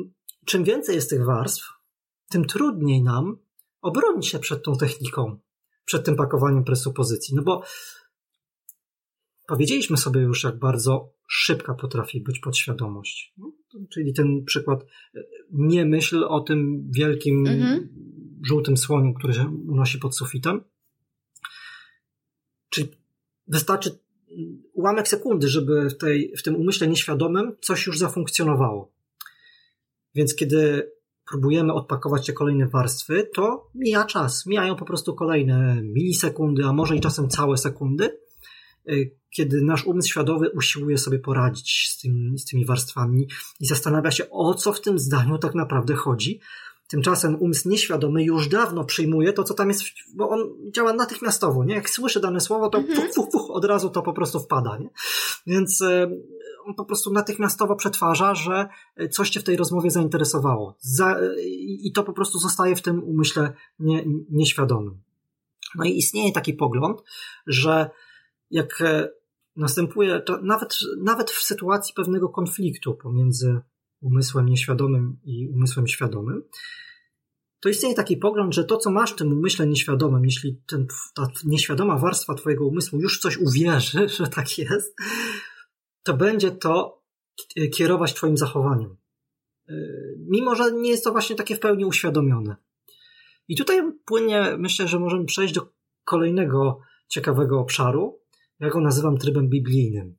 czym więcej jest tych warstw, tym trudniej nam obronić się przed tą techniką, przed tym pakowaniem presupozycji. No bo powiedzieliśmy sobie już, jak bardzo szybka potrafi być podświadomość. No, czyli ten przykład, nie myśl o tym wielkim, mhm. żółtym słoniu, który się unosi pod sufitem. Czyli wystarczy ułamek sekundy, żeby w, tej, w tym umyśle nieświadomym coś już zafunkcjonowało. Więc kiedy próbujemy odpakować te kolejne warstwy, to mija czas. Mijają po prostu kolejne milisekundy, a może i czasem całe sekundy, y, kiedy nasz umysł świadomy usiłuje sobie poradzić z, tym, z tymi warstwami i zastanawia się, o co w tym zdaniu tak naprawdę chodzi. Tymczasem umysł nieświadomy już dawno przyjmuje to, co tam jest, bo on działa natychmiastowo, nie? Jak słyszy dane słowo, to mhm. fuch, fuch, fuch, od razu to po prostu wpada, nie? Więc y, on po prostu natychmiastowo przetwarza, że coś cię w tej rozmowie zainteresowało. Za, I to po prostu zostaje w tym umyśle nie, nieświadomym. No i istnieje taki pogląd, że jak e, następuje, nawet, nawet w sytuacji pewnego konfliktu pomiędzy umysłem nieświadomym i umysłem świadomym, to istnieje taki pogląd, że to, co masz w tym umyśle nieświadomym, jeśli ten, ta nieświadoma warstwa Twojego umysłu już coś uwierzy, że tak jest, to będzie to kierować Twoim zachowaniem. Y, mimo, że nie jest to właśnie takie w pełni uświadomione. I tutaj płynnie myślę, że możemy przejść do kolejnego ciekawego obszaru. Ja go nazywam trybem biblijnym.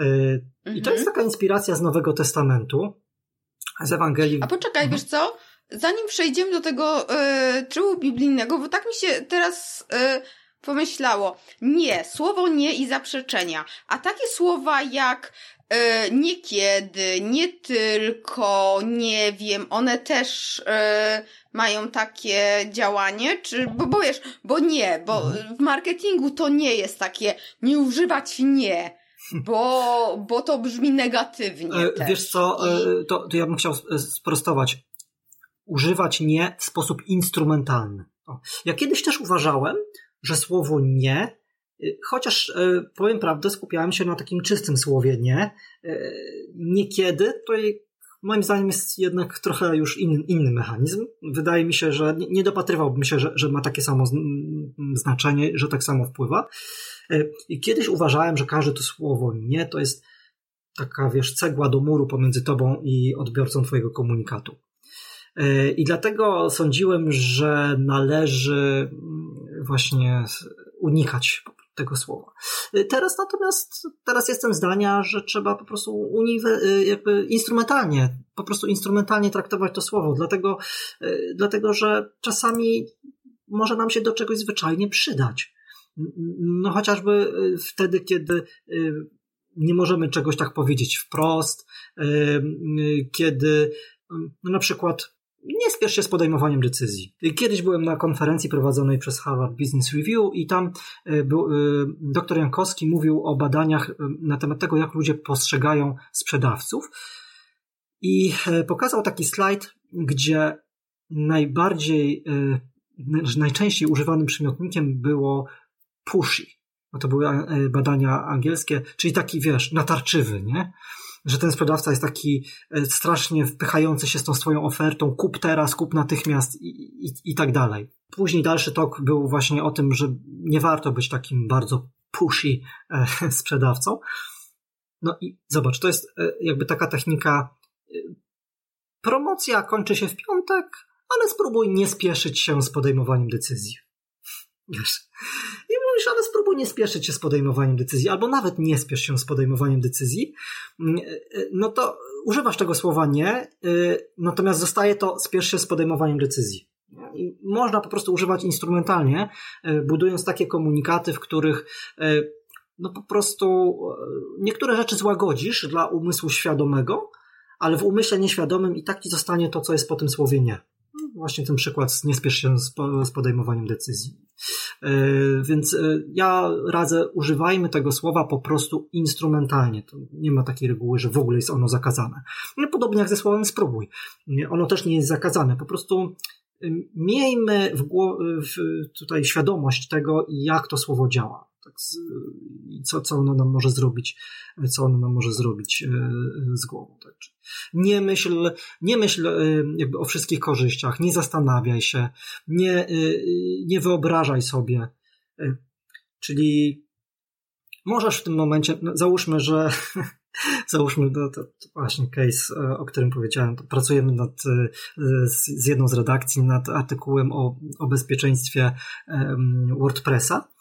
Y, I to jest mhm. taka inspiracja z Nowego Testamentu, z Ewangelii. A poczekaj, wiesz co? Zanim przejdziemy do tego y, trybu biblijnego, bo tak mi się teraz y, pomyślało, nie, słowo nie i zaprzeczenia. A takie słowa jak e, niekiedy, nie tylko, nie wiem, one też e, mają takie działanie, czy, bo, bo wiesz, bo nie, bo w marketingu to nie jest takie, nie używać nie. Bo, bo to brzmi negatywnie. E, też. Wiesz co, e, to, to ja bym chciał sprostować. Używać nie w sposób instrumentalny. Ja kiedyś też uważałem, że słowo nie, y, chociaż y, powiem prawdę, skupiałem się na takim czystym słowie nie, y, niekiedy to moim zdaniem jest jednak trochę już inny, inny mechanizm. Wydaje mi się, że nie, dopatrywałbym się, że, że ma takie samo znaczenie, że tak samo wpływa. I kiedyś uważałem, że każde to słowo nie to jest taka, wiesz, cegła do muru pomiędzy tobą i odbiorcą twojego komunikatu. I dlatego sądziłem, że należy właśnie unikać tego słowa. Teraz natomiast, teraz jestem zdania, że trzeba po prostu uniwe, jakby instrumentalnie, po prostu instrumentalnie traktować to słowo, dlatego, dlatego, że czasami może nam się do czegoś zwyczajnie przydać. No chociażby wtedy, kiedy nie możemy czegoś tak powiedzieć wprost, kiedy no na przykład nie spiesz się z podejmowaniem decyzji. Kiedyś byłem na konferencji prowadzonej przez Harvard Business Review i tam e, był, e, dr Jankowski mówił o badaniach e, na temat tego, jak ludzie postrzegają sprzedawców. I pokazał taki slajd, gdzie najbardziej, najczęściej używanym przymiotnikiem było pushy. No to były badania angielskie, czyli taki, wiesz, natarczywy, nie? Że ten sprzedawca jest taki e, strasznie wpychający się z tą swoją ofertą, kup teraz, kup natychmiast i, i, i tak dalej. Później dalszy tok był właśnie o tym, że nie warto być takim bardzo pushy e, sprzedawcą. No i zobacz, to jest e, jakby taka technika. Promocja kończy się w piątek, ale spróbuj nie spieszyć się z podejmowaniem decyzji. Wiesz, mówisz, ale spróbuj nie spieszyć się z podejmowaniem decyzji, albo nawet nie spiesz się z podejmowaniem decyzji, mm, e, no to używasz tego słowa nie, e, natomiast zostaje to spiesz się z podejmowaniem decyzji. I można po prostu używać instrumentalnie, e, budując takie komunikaty, w których no po prostu niektóre rzeczy złagodzisz dla umysłu świadomego, ale w umyśle nieświadomym i tak ci zostanie to, co jest po tym słowie nie. Właśnie ten przykład, nie spiesz się z podejmowaniem decyzji. E, więc e, ja radzę, używajmy tego słowa po prostu instrumentalnie. To nie ma takiej reguły, że w ogóle jest ono zakazane. Podobnie jak ze słowem spróbuj. Ono też nie jest zakazane. Po prostu miejmy w, w tutaj świadomość tego, jak to słowo działa. Tak co, co ono nam może zrobić, co ono nam może zrobić e, z głową. Tak? Nie myśl, nie myśl e, jakby o wszystkich korzyściach, nie zastanawiaj się, nie, e, nie wyobrażaj sobie. Czyli możesz w tym momencie, no załóżmy, że załóżmy, no to, to, właśnie case, o którym powiedziałem, pracujemy nad, z, z jedną z redakcji nad artykułem o, o bezpieczeństwie WordPressa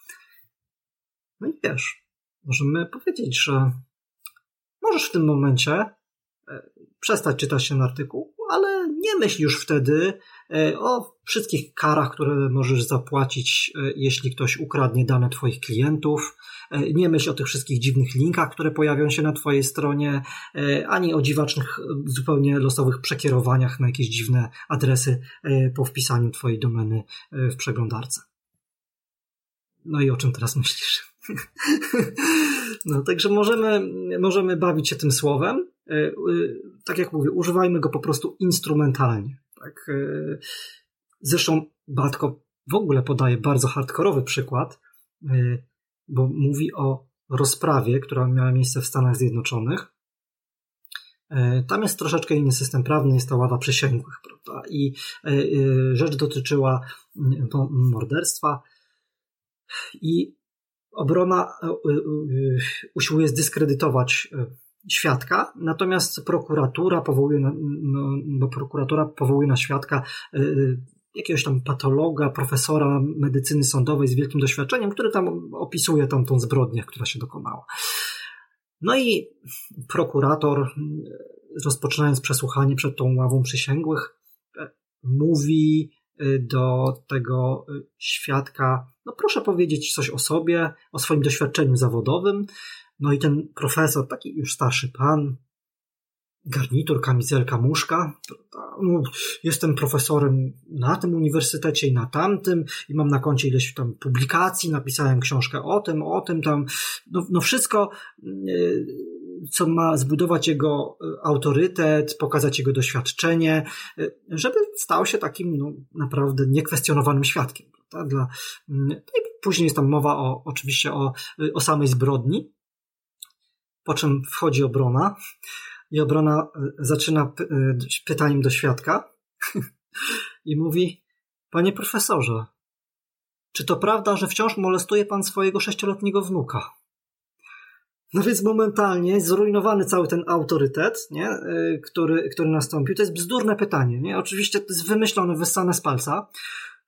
no i wiesz, możemy powiedzieć, że możesz w tym momencie e, przestać czytać ten artykuł, ale nie myśl już wtedy e, o wszystkich karach, które możesz zapłacić, e, jeśli ktoś ukradnie dane Twoich klientów. Nie myśl o tych wszystkich dziwnych linkach, które pojawią się na Twojej stronie, ani o dziwacznych, zupełnie losowych przekierowaniach na jakieś dziwne adresy po wpisaniu Twojej domeny w przeglądarce. No i o czym teraz myślisz? No, także możemy, możemy bawić się tym słowem. E, e, tak jak mówię, używajmy go po prostu instrumentalnie. Tak? E, zresztą Batko w ogóle podaje bardzo hardkorowy przykład, bo mówi o rozprawie, która miała miejsce w Stanach Zjednoczonych. Tam jest troszeczkę inny system prawny, jest ta ława przysięgłych, prawda? I rzecz dotyczyła morderstwa. I obrona e, e, e, usiłuje zdyskredytować świadka, natomiast prokuratura powołuje na, no, prokuratura powołuje na świadka jakiegoś tam patologa, profesora medycyny sądowej z wielkim doświadczeniem, który tam opisuje tam tą zbrodnię, która się dokonała. No i prokurator, rozpoczynając przesłuchanie przed tą ławą przysięgłych, mówi do tego świadka, no proszę powiedzieć coś o sobie, o swoim doświadczeniu zawodowym. No i ten profesor, taki już starszy pan, garnitur, kamizelka, muszka. No, jestem profesorem na tym uniwersytecie i na tamtym i mam na koncie ileś tam publikacji, napisałem książkę o tym, o tym tam. No, no wszystko, yy, co ma zbudować jego yy, autorytet, pokazać jego doświadczenie, yy, żeby stał się takim no, naprawdę niekwestionowanym świadkiem? Dla, mm, no później jest tam mowa o, oczywiście o, o samej zbrodni, po czym wchodzi obrona i obrona y, zaczyna pytaniem do świadka i mówi, panie profesorze, czy to prawda, że wciąż molestuje pan swojego sześcioletniego wnuka? No więc momentalnie zrujnowany cały ten autorytet, nie? Y, który, który nastąpił. To jest bzdurne pytanie. Nie? Oczywiście to jest wymyślone, wyssane z palca.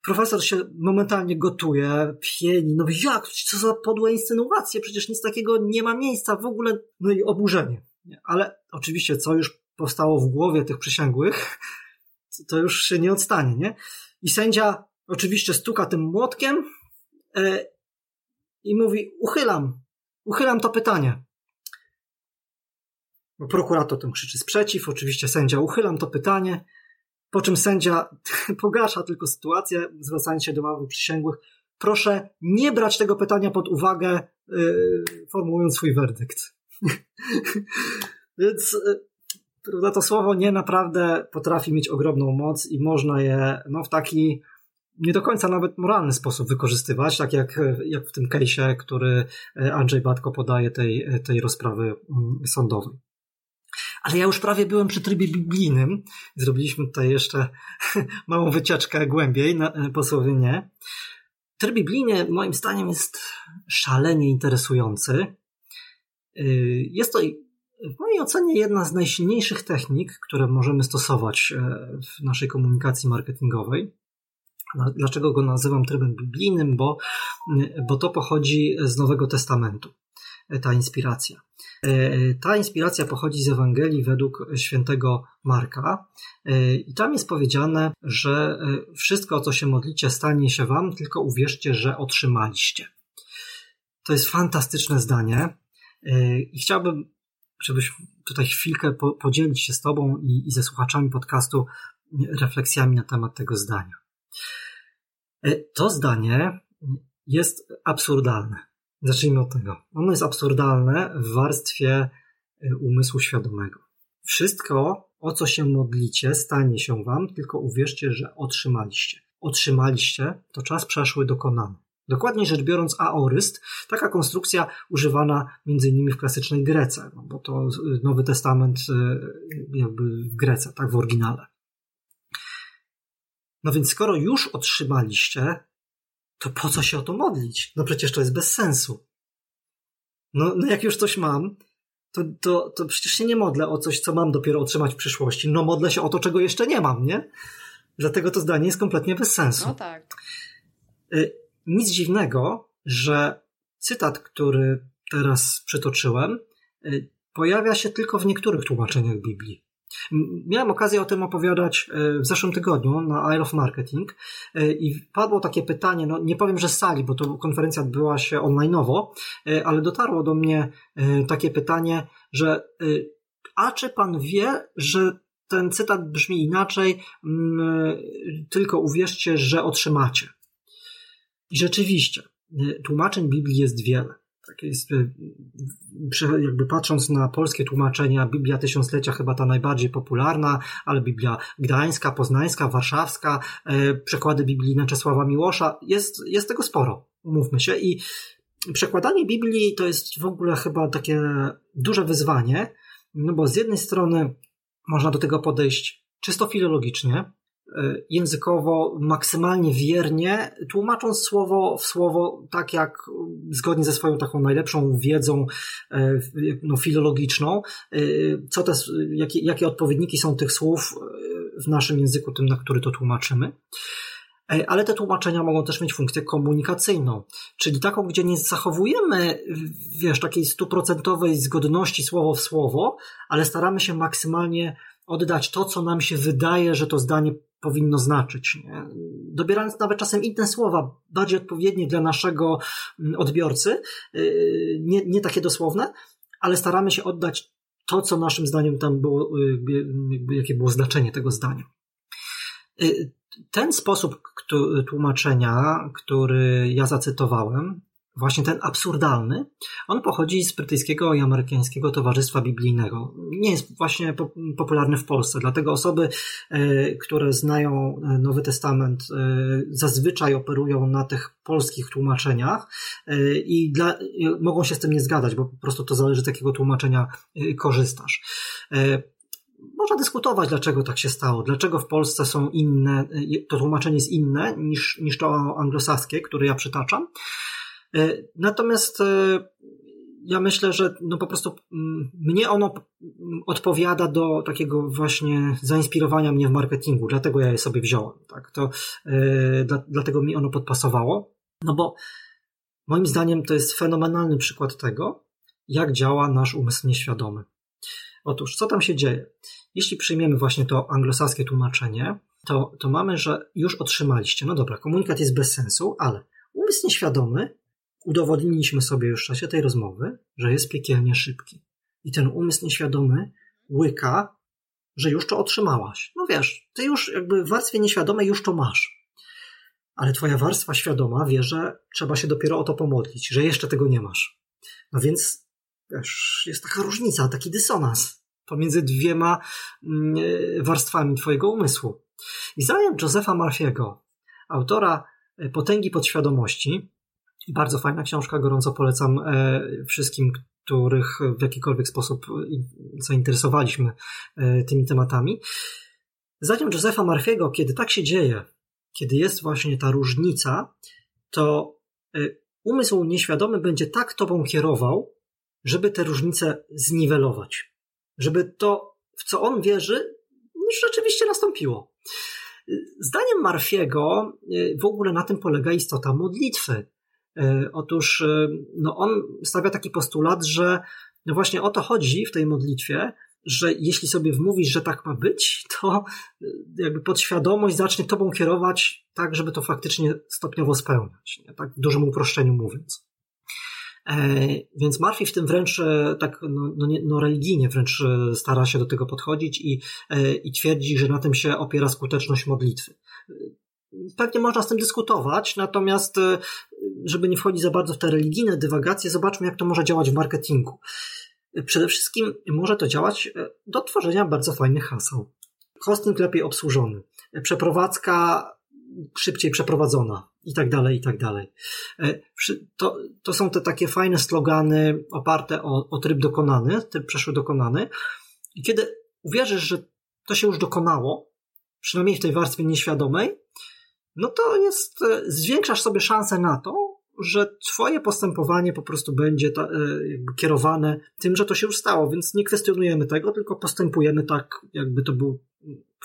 Profesor się momentalnie gotuje, pieni, no jak, co za podłe insynuacje, przecież nic takiego nie ma miejsca w ogóle, no i oburzenie. Ale oczywiście, co już powstało w głowie tych przysięgłych, to już się nie odstanie, nie? I sędzia oczywiście stuka tym młotkiem yy, i mówi, uchylam, uchylam to pytanie. Prokurator tym krzyczy sprzeciw, oczywiście sędzia, uchylam to pytanie. Po czym sędzia pogarsza tylko sytuację, zwracając się do ławy przysięgłych. Proszę nie brać tego pytania pod uwagę, yy, formułując swój werdykt. Więc yy, prawda, to słowo nie naprawdę potrafi mieć ogromną moc i można je no, w taki nie do końca nawet moralny sposób wykorzystywać, tak jak, jak w tym case'ie, który Andrzej Batko podaje tej, tej rozprawy mm, sądowej. Ale ja już prawie byłem przy trybie biblijnym. Zrobiliśmy tutaj jeszcze małą wycieczkę głębiej, na, po słowie nie. Tryb biblijny moim zdaniem jest szalenie interesujący. Jest to w mojej ocenie jedna z najsilniejszych technik, które możemy stosować e, w naszej komunikacji marketingowej. Dlaczego go nazywam trybem biblijnym? Bo, bo to pochodzi z Nowego Testamentu, e, ta inspiracja. E, ta inspiracja pochodzi z Ewangelii według świętego Marka i tam jest powiedziane, że wszystko, o co się modlicie, stanie się wam, tylko uwierzcie, że otrzymaliście. To jest fantastyczne zdanie i chciałbym żebyś tutaj chwilkę po, podzielić się z Tobą i, i ze słuchaczami podcastu refleksjami na temat tego zdania. E, to zdanie jest absurdalne. Zacznijmy od tego. Ono jest absurdalne w warstwie e, umysłu świadomego. Wszystko, o co się modlicie, stanie się Wam, tylko uwierzcie, że otrzymaliście. Otrzymaliście, to czas przeszły dokonany. Dokładnie rzecz biorąc, aoryst, taka konstrukcja używana innymi w klasycznej Grece, no bo to Nowy Testament e, jakby w Grece, tak w oryginale. No więc skoro już otrzymaliście, to po co się o to modlić? No przecież to jest bez sensu. No, no jak już coś mam, to, to, to przecież się nie modlę o coś, co mam dopiero otrzymać w przyszłości. No modlę się o to, czego jeszcze nie mam, nie? Dlatego to zdanie jest kompletnie bez sensu. No tak. Y, nic dziwnego, że cytat, który teraz przytoczyłem, y, pojawia się tylko w niektórych tłumaczeniach Biblii. Miałem okazję o tym opowiadać y, w zeszłym tygodniu na Isle of Marketing y, i padło takie pytanie, no nie powiem, że z sali, bo to konferencja odbyła się online'owo, ale dotarło do mnie takie pytanie, że a czy pan wie, że ten cytat brzmi inaczej, tylko uwierzcie, że otrzymacie. I rzeczywiście, tłumaczeń Biblii jest wiele. Tak jest, y, jakby patrząc na polskie tłumaczenia, Biblia Tysiąclecia chyba ta najbardziej popularna, ale Biblia Gdańska, Poznańska, Warszawska, y, przekłady biblijne Czesława Miłosza, jest, jest tego sporo, umówmy się. I przekładanie Biblii to jest w ogóle chyba takie duże wyzwanie, no bo z jednej strony można do tego podejść czysto filologicznie, E, językowo maksymalnie wiernie, tłumacząc słowo w słowo tak jak zgodnie ze swoją taką najlepszą wiedzą e, no, filologiczną, e, co te, jakie, jakie odpowiedniki są tych słów w naszym języku, tym na który to tłumaczymy. Ale te tłumaczenia mogą też mieć funkcję komunikacyjną, czyli taką, gdzie nie zachowujemy, wiesz, takiej stuprocentowej zgodności słowo w słowo, ale staramy się maksymalnie oddać to, co nam się wydaje, że to zdanie powinno znaczyć. Nie? Dobierając nawet czasem inne słowa, bardziej odpowiednie dla naszego mm, odbiorcy, y, nie, nie takie dosłowne, ale staramy się oddać to, co naszym zdaniem tam było, y, jakie było znaczenie tego zdania. Y, ten sposób tłumaczenia, który ja zacytowałem, właśnie ten absurdalny, on pochodzi z brytyjskiego i amerykańskiego Towarzystwa Biblijnego. Nie jest właśnie popularny w Polsce, dlatego osoby, e, które znają e, Nowy Testament, e, zazwyczaj operują na tych polskich tłumaczeniach i dla, mogą się z tym nie zgadzać, bo po prostu to zależy z jakiego tłumaczenia korzystasz. Można dyskutować, dlaczego tak się stało, dlaczego w Polsce są inne, to tłumaczenie jest inne niż, niż to anglosaskie, które ja przytaczam. E, natomiast e, ja myślę, że no po prostu mm, mnie ono odpowiada do takiego właśnie zainspirowania mnie w marketingu, dlatego ja je sobie wziąłem. Tak? To, dla, dlatego mi ono podpasowało. No bo moim zdaniem to jest fenomenalny przykład tego, jak działa nasz umysł nieświadomy. Otóż, co tam się dzieje? Jeśli przyjmiemy właśnie to anglosaskie tłumaczenie, to, to mamy, że już otrzymaliście. No dobra, komunikat jest bez sensu, ale umysł nieświadomy udowodniliśmy sobie już w czasie tej rozmowy, że jest piekielnie szybki. I ten umysł nieświadomy łyka, że już to otrzymałaś. No wiesz, ty już jakby w warstwie nieświadomej już to masz. Ale twoja warstwa świadoma wie, że trzeba się dopiero o to pomodlić, że jeszcze tego nie masz. No więc, wiesz, jest taka różnica, taki dysonans. pomiędzy dwiema mm, warstwami twojego umysłu. I zdaniem Josepha Murphy'ego, autora Potęgi Podświadomości, bardzo fajna książka, gorąco polecam e, wszystkim, których w jakikolwiek sposób zainteresowaliśmy e, tymi tematami. Zdaniem Josepha Murphy'ego, kiedy tak się dzieje, kiedy jest właśnie ta różnica, to e, umysł nieświadomy będzie tak tobą kierował, żeby te różnice zniwelować. Żeby to, w co on wierzy, rzeczywiście nastąpiło. Zdaniem Marfiego w ogóle na tym polega istota modlitwy. E, otóż e, no on stawia taki postulat, że no właśnie o to chodzi w tej modlitwie, że jeśli sobie wmówisz, że tak ma być, to e, jakby podświadomość zacznie tobą kierować tak, żeby to faktycznie stopniowo spełniać. Nie? Tak w dużym uproszczeniu mówiąc. Więc Murphy w tym wręcz tak no, no, no, religijnie wręcz stara się do tego podchodzić i, i twierdzi, że na tym się opiera skuteczność modlitwy. Pewnie można z tym dyskutować, natomiast żeby nie wchodzić za bardzo w te religijne dywagacje, zobaczmy, jak to może działać w marketingu. Przede wszystkim może to działać e, do tworzenia bardzo fajnych haseł. Hosting lepiej obsłużony, przeprowadzka szybciej przeprowadzona i tak dalej, i tak dalej. E, to, to są te takie fajne slogany oparte o, o tryb dokonany, tryb przeszły dokonany. I kiedy uwierzysz, że to się już dokonało, przynajmniej w tej warstwie nieświadomej, no to jest, e, zwiększasz sobie szansę na to, że twoje postępowanie po prostu będzie ta, e, jakby kierowane tym, że to się już stało, więc nie kwestionujemy tego, tylko postępujemy tak, jakby to był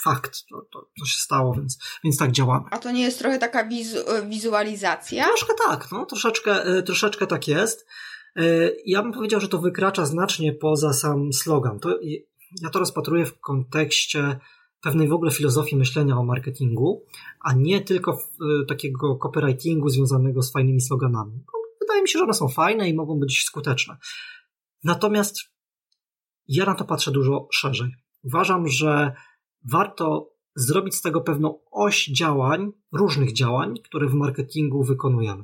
fakt, to, to, to się stało, więc, więc tak działamy. A to nie jest trochę taka wizu, wizualizacja? Troszkę tak, no, troszeczkę, e, troszeczkę tak jest. Ja bym powiedział, że to wykracza znacznie poza sam slogan. To, ja to rozpatruję w kontekście pewnej w ogóle filozofii myślenia o marketingu, a nie tylko y, takiego copywritingu związanego z fajnymi sloganami. Wydaje mi się, że one są fajne i mogą być skuteczne. Natomiast ja na to patrzę dużo szerzej. Uważam, że warto zrobić z tego pewną oś działań, różnych działań, które w marketingu wykonujemy.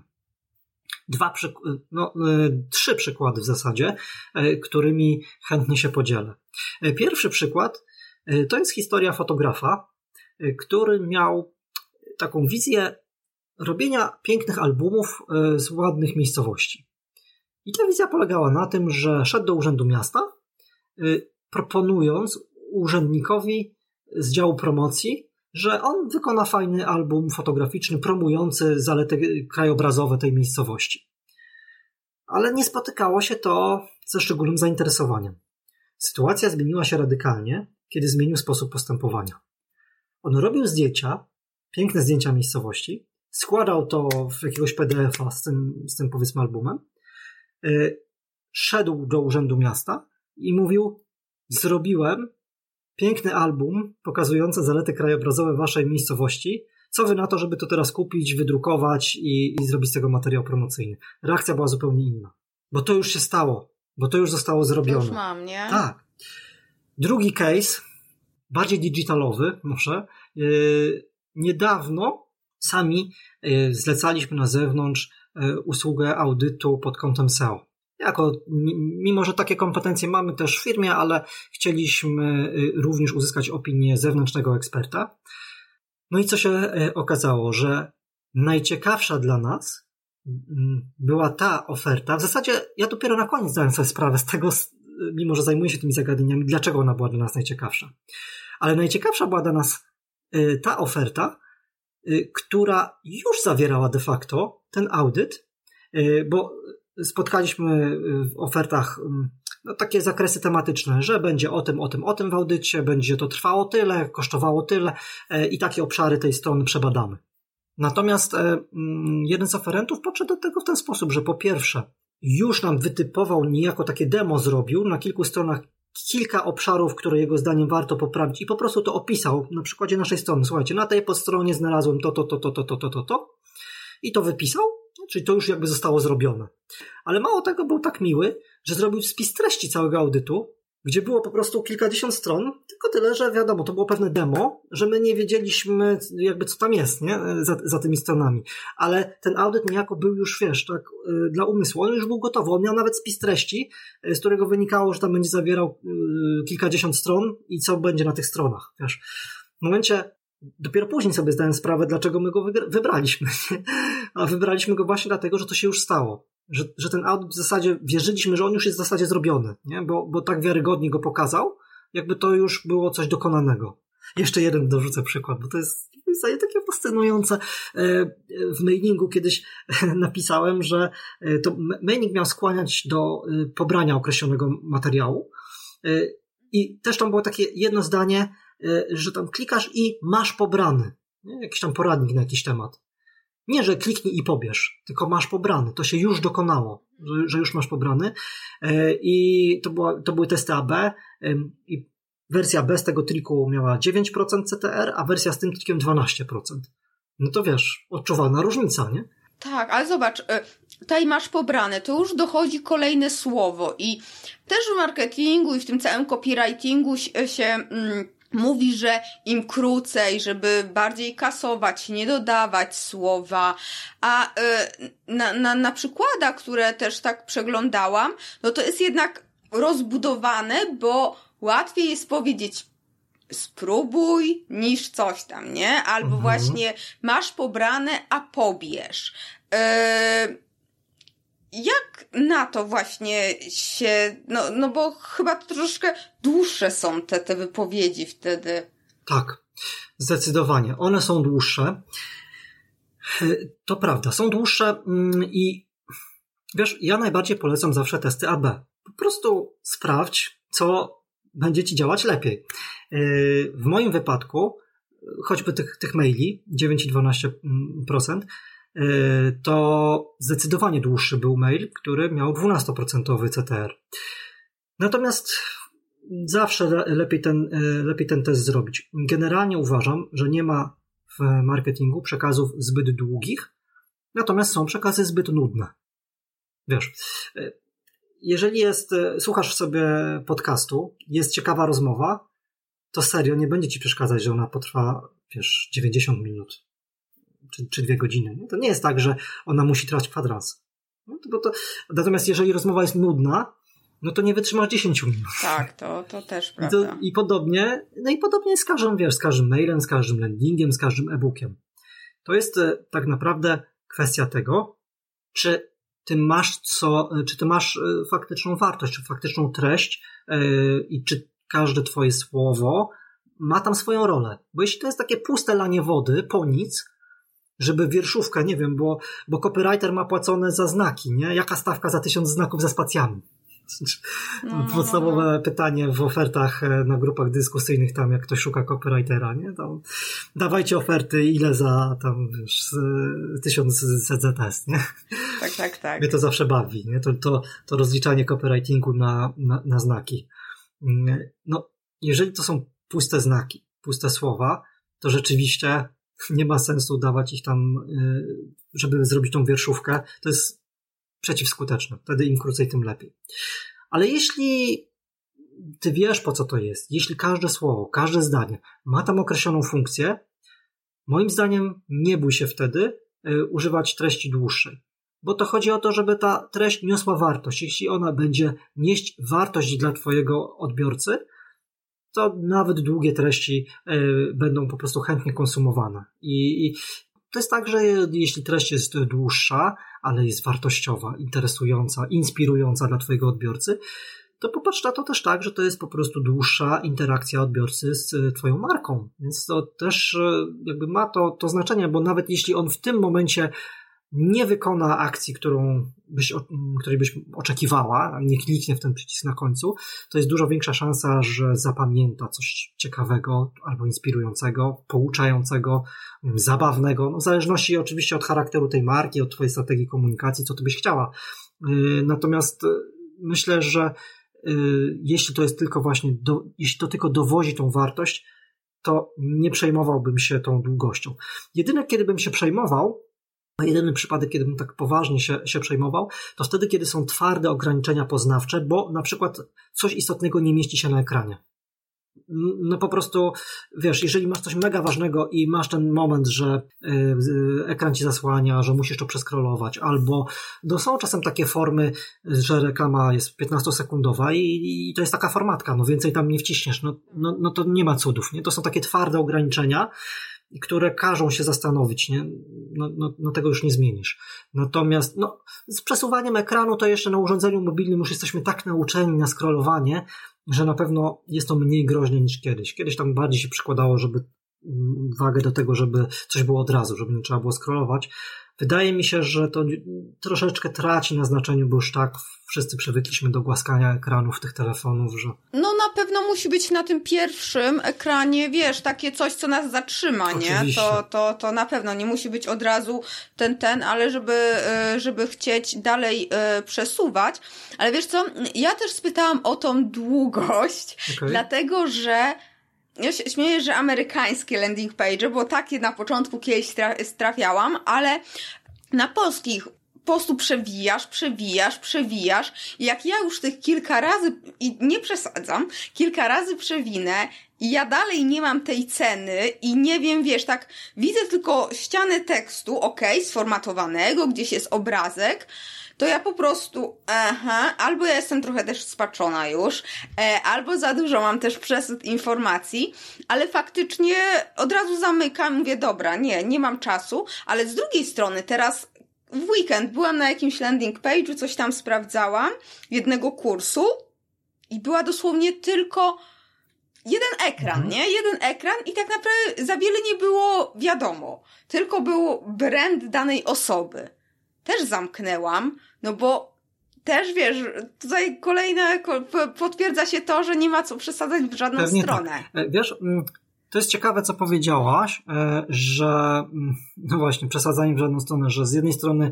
Dwa, no, y, trzy przykłady w zasadzie, y, którymi chętnie się podzielę. Pierwszy przykład to jest historia fotografa, e, który miał taką wizję robienia pięknych albumów e, z ładnych miejscowości. I ta wizja polegała na tym, że szedł do urzędu miasta, proponując urzędnikowi z działu promocji, że on wykona fajny album fotograficzny promujący zalety krajobrazowe tej miejscowości. Ale nie spotykało się to ze szczególnym zainteresowaniem. Sytuacja zmieniła się radykalnie, kiedy zmienił sposób postępowania. On robił zdjęcia, piękne zdjęcia miejscowości, składał to w jakiegoś PDF-a z tym, z tym powiedzmy albumem, yy, szedł do urzędu miasta i mówił: Zrobiłem piękny album pokazujący zalety krajobrazowe waszej miejscowości. Co wy na to, żeby to teraz kupić, wydrukować i, i zrobić z tego materiał promocyjny? Reakcja była zupełnie inna. Bo to już się stało, bo to już zostało zrobione. To już mam, nie? Tak. Drugi case, bardziej digitalowy, może. Yy, niedawno sami yy, zlecaliśmy na zewnątrz yy, usługę audytu pod kątem SEO. Jako, mimo że takie kompetencje mamy też w firmie, ale chcieliśmy również uzyskać opinię zewnętrznego eksperta. No i co się okazało, że najciekawsza dla nas mm, była ta oferta. W zasadzie ja dopiero na koniec zdałem sobie sprawę z tego, mimo że zajmuję się tymi zagadnieniami, dlaczego ona była dla nas najciekawsza. Ale najciekawsza była dla nas y, ta oferta, y, która już zawierała de facto ten audyt, y, bo spotkaliśmy w ofertach mm, no, takie zakresy tematyczne, że będzie o tym, o tym, o tym w audycie, będzie to trwało tyle, kosztowało tyle i takie obszary tej strony przebadamy. Natomiast mm, jeden z oferentów podszedł do tego w ten sposób, że po pierwsze już nam wytypował, niejako takie demo zrobił, na kilku stronach kilka obszarów, które jego zdaniem warto poprawić i po prostu to opisał na przykładzie naszej strony. Słuchajcie, na tej podstronie znalazłem to, to, to, to, to, to, to, to, to i to wypisał, czyli to już jakby zostało zrobione. Ale mało tego, był tak miły, że zrobił spis treści całego audytu gdzie było po prostu kilkadziesiąt stron, tylko tyle, że wiadomo, to było pewne demo, że my nie wiedzieliśmy jakby co tam jest, nie? Za, za tymi stronami. Ale ten audyt niejako był już, wiesz, tak, y, dla umysłu, on już był gotowy, on miał nawet spis treści, y, z którego wynikało, że tam będzie zawierał y, kilkadziesiąt stron i co będzie na tych stronach, wiesz. W momencie, dopiero później sobie zdałem sprawę, dlaczego my go wybraliśmy, nie? a wybraliśmy go właśnie dlatego, że to się już stało że, że ten audyt w zasadzie wierzyliśmy, że on już jest w zasadzie zrobiony, nie? Bo, bo tak wiarygodnie go pokazał, jakby to już było coś dokonanego. Jeszcze jeden dorzucę przykład, bo to jest takie fascynujące. E, w mailingu kiedyś napisałem, że e, to mailing miał skłaniać do e, pobrania określonego materiału i też tam było takie jedno zdanie, że tam klikasz i masz pobrany. Jakiś tam poradnik na jakiś temat. Nie, że kliknij i pobierz, tylko masz pobrany. To się już dokonało, że, już masz pobrany. E, I to, była, to były testy AB. I wersja bez tego triku miała 9% CTR, a wersja z tym trikiem 12%. No to wiesz, odczuwalna różnica, nie? Tak, ale zobacz, e, tutaj masz pobrane, to już dochodzi kolejne słowo i też w marketingu i w tym całym copywritingu się mm, mówi, że im krócej, żeby bardziej kasować, nie dodawać słowa, a y, na, na, na przykładach, które też tak przeglądałam, no to jest jednak rozbudowane, bo łatwiej jest powiedzieć spróbuj niż coś tam, nie? Albo mhm. właśnie masz pobrane, a pobierz. Yy, jak na to właśnie się, no, no bo chyba troszkę dłuższe są te, te wypowiedzi wtedy. Tak, zdecydowanie. One są dłuższe. To prawda, są dłuższe mm, i wiesz, ja najbardziej polecam zawsze testy AB. Po prostu sprawdź, co będzie ci działać lepiej. W moim wypadku, choćby tych, tych maili, 9 i 12%, E, to zdecydowanie dłuższy był mail, który miał 12% CTR. Natomiast zawsze lepiej ten, e, lepiej ten test zrobić. Generalnie uważam, że nie ma w marketingu przekazów zbyt długich, natomiast są przekazy zbyt nudne. Wiesz, e, jeżeli jest, słuchasz sobie podcastu, jest ciekawa rozmowa, to serio nie będzie ci przeszkadzać, że ona potrwa, wiesz, 90 minut czy, czy dwie godziny. To nie jest tak, że ona musi trwać kwadrans. No, to, to, natomiast jeżeli rozmowa jest nudna, no to nie wytrzymasz 10 minut. Tak, to, to też prawda. I, to, I podobnie, no i podobnie z każdym, wiesz, z każdym mailem, z każdym landingiem, z każdym e-bookiem. To jest e, tak naprawdę kwestia tego, czy ty masz co, czy ty masz e, faktyczną wartość, czy faktyczną treść yy, i czy każde twoje słowo ma tam swoją rolę. Bo jeśli to jest takie puste lanie wody po nic, żeby wierszówka, nie wiem, bo, bo copywriter ma płacone za znaki, nie? Jaka stawka za tysiąc znaków ze spacjami? No, no, Podstawowe no, no. pytanie w ofertach e, na grupach dyskusyjnych, tam jak ktoś szuka copywritera, nie? Tam dawajcie oferty, ile za tam, wiesz, tysiąc ZZS, nie? Tak, tak, tak. Mnie to zawsze bawi, nie? To, to, to rozliczanie copywritingu na, na, na znaki. Mm, no, jeżeli to są puste znaki, puste słowa, to rzeczywiście nie ma sensu dawać ich tam, y, żeby zrobić tą wierszówkę. To jest przeciwskuteczne. Wtedy im krócej, tym lepiej. Ale jeśli ty wiesz, po co to jest, jeśli każde słowo, każde zdanie ma tam określoną funkcję, moim zdaniem nie bój się wtedy y, używać treści dłuższej. Bo to chodzi o to, żeby ta treść niosła wartość. Jeśli ona będzie nieść wartość dla Twojego odbiorcy, to nawet długie treści e, będą po prostu chętnie konsumowane. I, to jest tak, że jeśli treść jest dłuższa, ale jest wartościowa, interesująca, inspirująca dla Twojego odbiorcy, to popatrz na to też tak, że to jest po prostu dłuższa interakcja odbiorcy z e, Twoją marką. Więc to też e, jakby ma to, to znaczenie, bo nawet jeśli on w tym momencie nie wykona akcji, którą byś, której byś oczekiwała, nie kliknie w ten przycisk na końcu, to jest dużo większa szansa, że zapamięta coś ciekawego albo inspirującego, pouczającego, zabawnego, no w zależności oczywiście od charakteru tej marki, od twojej strategii komunikacji, co ty byś chciała. Y, natomiast y, myślę, że y, jeśli to jest tylko właśnie, do, jeśli to tylko dowozi tą wartość, to nie przejmowałbym się tą długością. Jedyne, kiedy bym się przejmował, jedyny przypadek, kiedy bym tak poważnie się, się przejmował, to wtedy, kiedy są twarde ograniczenia poznawcze, bo na przykład coś istotnego nie mieści się na ekranie no po prostu, wiesz, jeżeli masz coś mega ważnego i masz ten moment, że y, ekran ci zasłania, że musisz to przeskrolować, albo no są czasem takie formy, że reklama jest 15-sekundowa i, i, to jest taka formatka, no więcej tam nie wciśniesz, no, no, no to nie ma cudów, nie? To są takie twarde ograniczenia, które każą się zastanowić, nie? No, no, no, tego już nie zmienisz. Natomiast no, z przesuwaniem ekranu to jeszcze na urządzeniu mobilnym już jesteśmy tak nauczeni na scrollowanie, że na pewno jest to mniej groźne niż kiedyś. Kiedyś tam bardziej się przykładało, żeby mm, wagę do tego, żeby coś było od razu, żeby nie trzeba było scrollować. Wydaje mi się, że to troszeczkę traci na znaczeniu, bo już tak wszyscy przywykliśmy do głaskania ekranów tych telefonów, że... No na pewno musi być na tym pierwszym ekranie, wiesz, takie coś, co nas zatrzyma, nie? To, to, to na pewno nie musi być od razu ten, ten, ale żeby, e, żeby chcieć dalej e, przesuwać. Ale wiesz co, ja też spytałam o tą długość, okay. dlatego że ja się śmieję, że amerykańskie landing page, bo takie na początku kiedyś trafiałam, ale na polskich po prostu przewijasz, przewijasz, przewijasz. Jak ja już tych kilka razy, i nie przesadzam, kilka razy przewinę i ja dalej nie mam tej ceny i nie wiem, wiesz, tak widzę tylko ścianę tekstu, ok, sformatowanego, gdzieś jest obrazek, to ja po prostu, aha, albo ja jestem trochę też spaczona już, e, albo za dużo mam też przesyt informacji, ale faktycznie od razu zamykam, mówię, dobra, nie, nie mam czasu, ale z drugiej strony teraz w weekend byłam na jakimś landing page'u, coś tam sprawdzałam, jednego kursu i była dosłownie tylko jeden ekran, mhm. nie? Jeden ekran i tak naprawdę za wiele nie było wiadomo. Tylko był brand danej osoby. Też zamknęłam, no bo też wiesz, tutaj kolejne potwierdza się to, że nie ma co przesadzać w żadną Pewnie tak. stronę. Tak. Wiesz, mm, to jest ciekawe, co powiedziałaś, e, że mm, no właśnie, przesadzanie w żadną stronę, że z jednej strony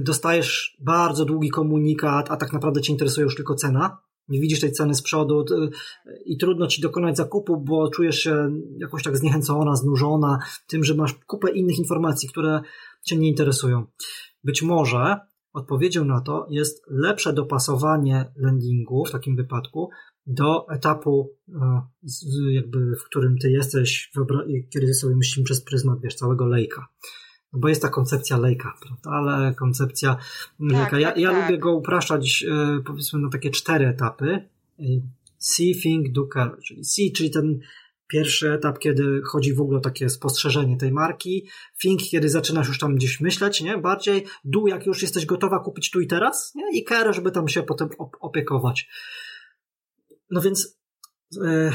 dostajesz bardzo długi komunikat, a tak naprawdę cię interesuje już tylko cena. Nie widzisz tej ceny z przodu i trudno ci dokonać zakupu, bo czujesz się jakoś tak zniechęcona, znużona tym, że masz kupę innych informacji, które cię nie interesują. Być może odpowiedzią na to jest lepsze dopasowanie landingu w takim wypadku do etapu, e, jakby, w którym ty jesteś, kiedy sobie myślimy przez pryzmat, wiesz, całego lejka. No bo jest ta koncepcja lejka, prawda? ale koncepcja tak, lejka. Ja, tak, ja tak. lubię go upraszczać, e, powiedzmy, na takie cztery etapy. E, see, think, do, care. Czyli see, czyli ten pierwszy etap, kiedy chodzi w ogóle o takie spostrzeżenie tej marki. Think, kiedy zaczynasz już tam gdzieś myśleć, nie? Bardziej do, jak już jesteś gotowa kupić tu i teraz, nie? I care, żeby tam się potem opiekować. No więc, e,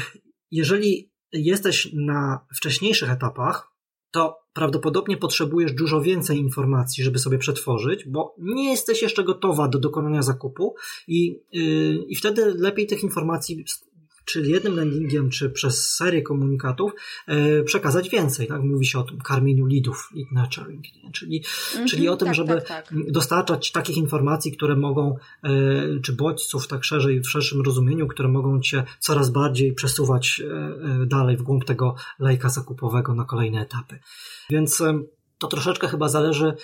jeżeli jesteś na wcześniejszych etapach, to prawdopodobnie potrzebujesz dużo więcej informacji, żeby sobie przetworzyć, bo nie jesteś jeszcze gotowa do dokonania zakupu i, yy, i wtedy lepiej tych informacji czy jednym landingiem, czy przez serię komunikatów e, przekazać więcej. Tak? Mówi się o tym karmieniu leadów, lead nurturing, nie? Czyli, mm -hmm, czyli o tym, tak, żeby tak, tak. dostarczać takich informacji, które mogą, e, czy bodźców tak szerzej, w szerszym rozumieniu, które mogą cię coraz bardziej przesuwać e, dalej w głąb tego lejka zakupowego na kolejne etapy. Więc to troszeczkę chyba zależy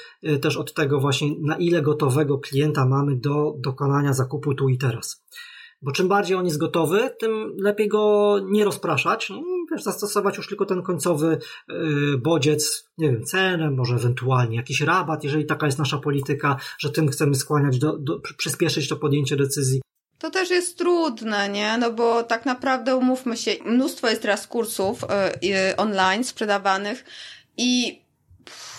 też od tego właśnie, na ile gotowego klienta mamy do dokonania zakupu tu i teraz. Bo czym bardziej on jest gotowy, tym lepiej go nie rozpraszać i wiesz, zastosować już tylko ten końcowy yy, bodziec, nie wiem, cenę, może ewentualnie jakiś rabat, jeżeli taka jest nasza polityka, że tym chcemy skłaniać, do, do, przyspieszyć to podjęcie decyzji. To też jest trudne, nie? No bo tak naprawdę umówmy się, mnóstwo jest teraz kursów yy, online sprzedawanych i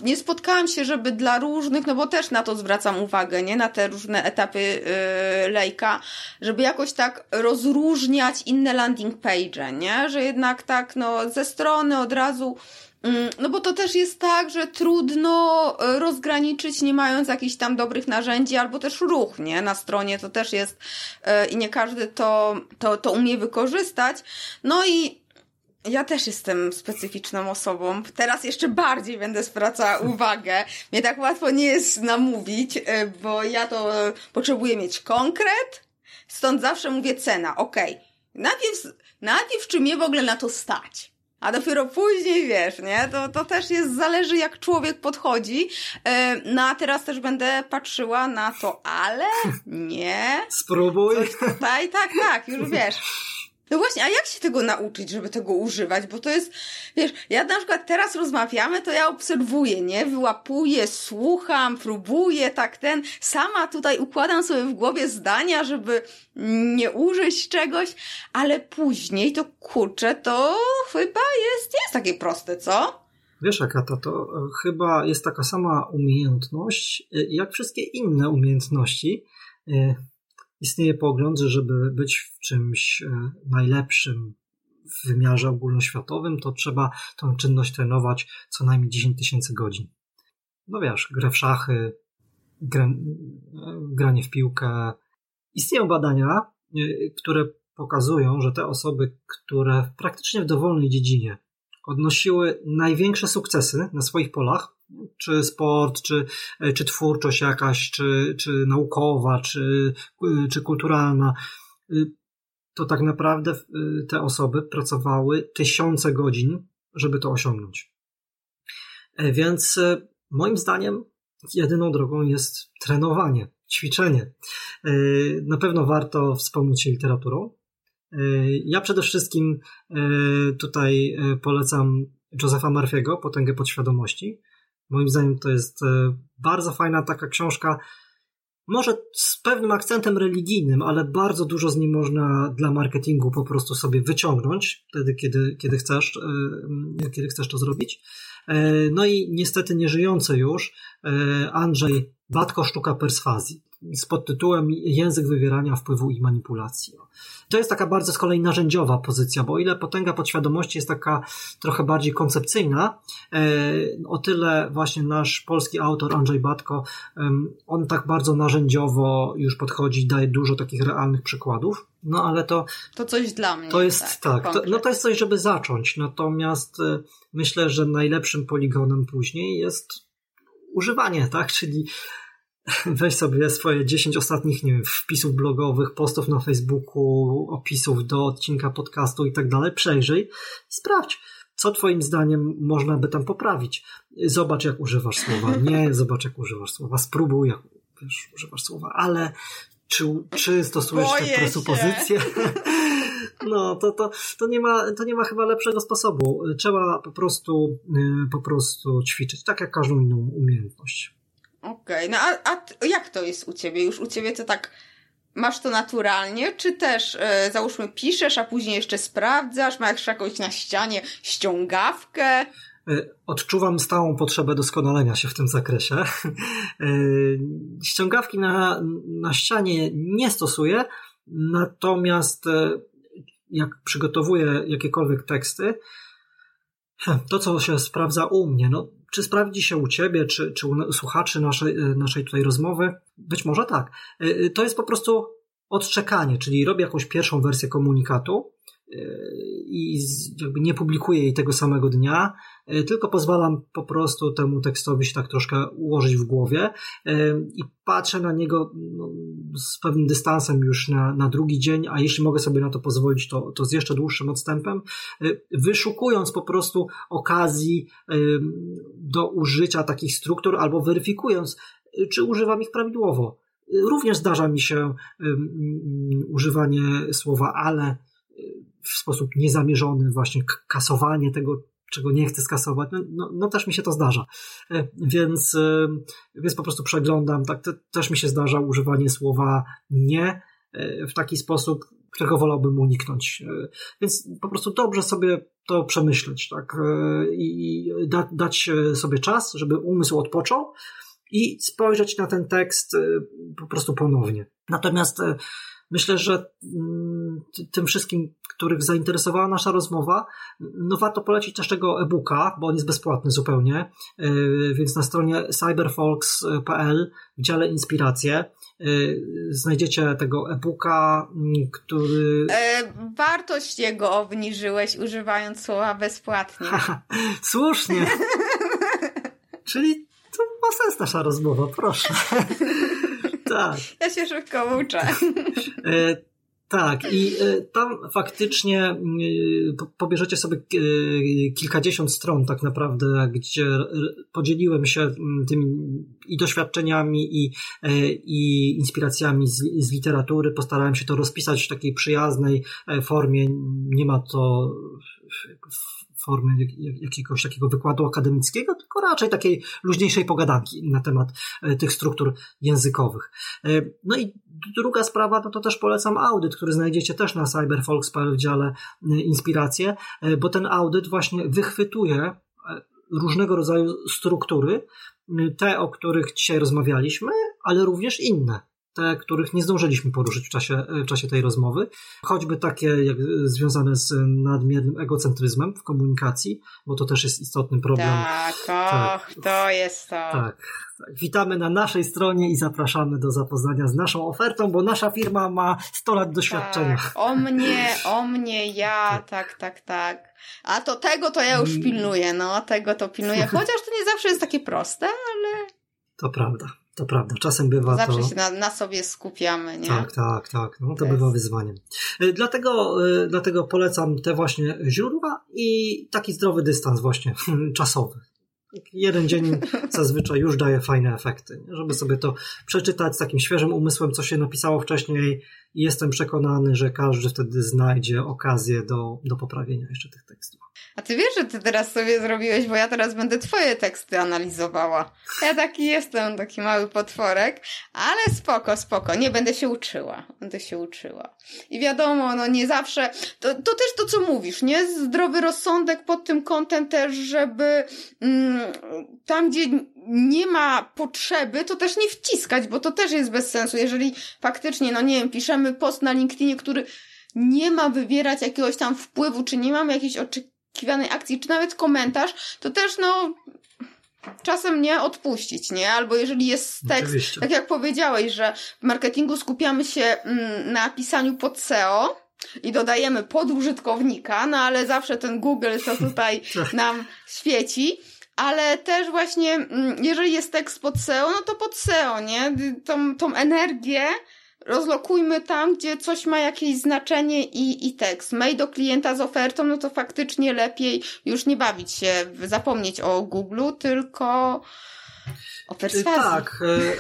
nie spotkałam się, żeby dla różnych, no bo też na to zwracam uwagę, nie? Na te różne etapy yy, lejka, żeby jakoś tak rozróżniać inne landing page, nie? Że jednak tak, no, ze strony od razu mm, no bo to też jest tak, że trudno y, rozgraniczyć, nie mając jakichś tam dobrych narzędzi, albo też ruch, nie? Na stronie to też jest yy, i nie każdy to, to, to umie wykorzystać. No i ja też jestem specyficzną osobą. Teraz jeszcze bardziej będę zwracała uwagę. Mnie tak łatwo nie jest namówić, e, bo ja to potrzebuję mieć konkret, stąd zawsze mówię cena. Okej, okay. najpierw, najpierw czy mnie w ogóle na to stać? A dopiero później wiesz, nie? To, to też jest, zależy jak człowiek podchodzi. No a teraz też będę patrzyła na to, ale nie. Spróbuj. tutaj, tak, tak, już wiesz. No właśnie, a jak się tego nauczyć, żeby tego używać? Bo to jest, wiesz, ja na przykład teraz rozmawiamy, to ja obserwuję, nie? Wyłapuję, słucham, próbuję, tak ten. Sama tutaj układam sobie w głowie zdania, żeby nie użyć czegoś, ale później to kurczę, to chyba jest, jest takie proste, co? Wiesz, Akata, to chyba jest taka sama umiejętność, jak wszystkie inne umiejętności istnieje pogląd, że żeby być w czymś e, najlepszym w wymiarze ogólnoświatowym, to trzeba tę czynność trenować co najmniej 10 tysięcy godzin. No wiesz, grę w szachy, grę, granie w piłkę. Istnieją badania, e, które pokazują, że te osoby, które praktycznie w dowolnej dziedzinie odnosiły największe sukcesy na swoich polach, czy sport, czy, czy twórczość jakaś, czy, czy naukowa, czy, czy kulturalna, to tak naprawdę te osoby pracowały tysiące godzin, żeby to osiągnąć. E, więc e, moim zdaniem jedyną drogą jest trenowanie, ćwiczenie. E, na pewno warto wspomnieć się literaturą. Ja przede wszystkim tutaj polecam Josepha Murphy'ego, Potęgę podświadomości. Moim zdaniem to jest e, bardzo fajna taka książka, może z pewnym akcentem religijnym, ale bardzo dużo z niej można dla marketingu po prostu sobie wyciągnąć wtedy, kiedy, kiedy, chcesz, e, kiedy chcesz to zrobić. E, no i niestety nieżyjący już Andrzej Batko Sztuka Perswazji z podtytułem Język wywierania wpływu i manipulacji. To jest taka bardzo z kolei narzędziowa pozycja, bo o ile potęga podświadomości jest taka trochę bardziej koncepcyjna, e, o tyle właśnie nasz polski autor Andrzej Batko, on tak bardzo narzędziowo już podchodzi, daje dużo takich realnych przykładów. No ale to. To coś dla mnie. To jest tak. tak to, no to jest coś, żeby zacząć. Natomiast e, myślę, że najlepszym poligonem później jest używanie, tak? Czyli weź sobie swoje 10 ostatnich, nie wiem, wpisów blogowych, postów na Facebooku, opisów do odcinka podcastu i tak dalej, przejrzyj i sprawdź, co Twoim zdaniem można by tam poprawić. Zobacz, jak używasz słowa. Nie, zobacz, jak używasz słowa. Spróbuj, jak wiesz, używasz słowa, ale czy, czy stosujesz Boję te presupozycje? No, to, to, to, nie ma, to nie ma chyba lepszego sposobu. Trzeba po prostu, y, po prostu ćwiczyć, tak jak każdą inną umiejętność. Okej, okay. no a, a jak to jest u ciebie? Już u ciebie to tak masz to naturalnie, czy też e, załóżmy piszesz, a później jeszcze sprawdzasz, masz jakąś na ścianie ściągawkę? E, odczuwam stałą potrzebę doskonalenia się w tym zakresie. E, ściągawki na, na ścianie nie stosuję, natomiast jak przygotowuję jakiekolwiek teksty, to co się sprawdza u mnie, no czy sprawdzi się u Ciebie, czy, czy u słuchaczy naszej, e, naszej tutaj rozmowy? Być może tak. E, e, to jest po prostu odczekanie, czyli robię jakąś pierwszą wersję komunikatu i jakby nie publikuję jej tego samego dnia, tylko pozwalam po prostu temu tekstowi się tak troszkę ułożyć w głowie i patrzę na niego no, z pewnym dystansem już na, na drugi dzień, a jeśli mogę sobie na to pozwolić, to, to z jeszcze dłuższym odstępem, wyszukując po prostu okazji do użycia takich struktur albo weryfikując, czy używam ich prawidłowo. Również zdarza mi się używanie słowa ale w sposób niezamierzony, właśnie kasowanie tego, czego nie chcę skasować, no, no, no, też mi się to zdarza. E, więc, e, więc po prostu przeglądam, tak, też mi się zdarza używanie słowa nie e, w taki sposób, którego wolałbym uniknąć. Więc po prostu dobrze sobie to przemyśleć, tak, i da, dać sobie czas, żeby umysł odpoczął i spojrzeć na ten tekst po prostu ponownie. Natomiast myślę, że mm, tym wszystkim, których zainteresowała nasza rozmowa, no warto polecić też tego e-booka, bo on jest bezpłatny zupełnie, e, więc na stronie cyberfolks.pl w dziale inspiracje e, znajdziecie tego e-booka, który... E, wartość jego obniżyłeś używając słowa bezpłatnie. Słusznie. Czyli to ma sens nasza rozmowa, proszę. tak. Ja się szybko uczę. Tak, i e, tam faktycznie e, pobierzecie sobie e, kilkadziesiąt stron tak naprawdę, gdzie podzieliłem się tymi i doświadczeniami, i, i inspiracjami z, z literatury. Postarałem się to rozpisać w takiej przyjaznej formie. Nie ma to formy jakiegoś takiego wykładu akademickiego, tylko raczej takiej luźniejszej pogadanki na temat e, tych struktur językowych. E, no i druga sprawa, no to też polecam audyt, który znajdziecie też na cyberfolks.pl w dziale e, inspiracje, bo ten audyt właśnie wychwytuje różnego rodzaju struktury, te, o których dzisiaj rozmawialiśmy, ale również inne te, których nie zdążyliśmy poruszyć w czasie, w czasie tej rozmowy, choćby takie jak, związane z nadmiernym egocentryzmem w komunikacji, bo to też jest istotny problem. Tak, tak. to jest to. Tak, tak. Witamy na naszej stronie i zapraszamy do zapoznania z naszą ofertą, bo nasza firma ma 100 lat doświadczenia. Tak, o mnie, o mnie, ja, tak, tak, tak. tak. A to tego to ja już mm. pilnuję, no, tego to pilnuję, chociaż to nie zawsze jest takie proste, ale... To prawda. To prawda, czasem bywa Zawsze to... się na, na, sobie skupiamy, nie? Tak, tak, tak. No to, bywa wyzwaniem. E, dlatego, e, dlatego polecam te właśnie źródła i taki zdrowy dystans właśnie czasowy. Jeden dzień zazwyczaj już daje fajne efekty, żeby sobie to przeczytać z takim świeżym umysłem, co się napisało wcześniej i jestem przekonany, że każdy wtedy znajdzie okazję do, do poprawienia jeszcze tych tekstów. A ty wiesz, że ty teraz sobie zrobiłeś, bo ja teraz będę twoje teksty analizowała. Ja taki jestem, taki mały potworek, ale spoko, spoko, nie będę się uczyła. Będę się uczyła. I wiadomo, no nie zawsze, to, to też to, co mówisz, nie? Zdrowy rozsądek pod tym kątem też, żeby mm, tam, gdzie nie ma potrzeby, to też nie wciskać, bo to też jest bez sensu. Jeżeli faktycznie, no nie wiem, piszemy post na LinkedInie, który nie ma wywierać jakiegoś tam wpływu, czy nie mamy jakiejś oczekiwanej akcji, czy nawet komentarz, to też no czasem nie odpuścić, nie? Albo jeżeli jest tekst, Oczywiście. tak jak powiedziałeś, że w marketingu skupiamy się mm, na pisaniu pod SEO, i dodajemy pod użytkownika, no ale zawsze ten Google to tutaj tak. nam świeci ale też właśnie, mm, jeżeli jest tekst pod SEO, no to pod SEO, nie? Tą, tą energię rozlokujmy tam, gdzie coś ma jakieś znaczenie i, i tekst. Mail do klienta z ofertą, no to faktycznie lepiej już nie bawić się, zapomnieć o Google, tylko o perswazji. Tak, e,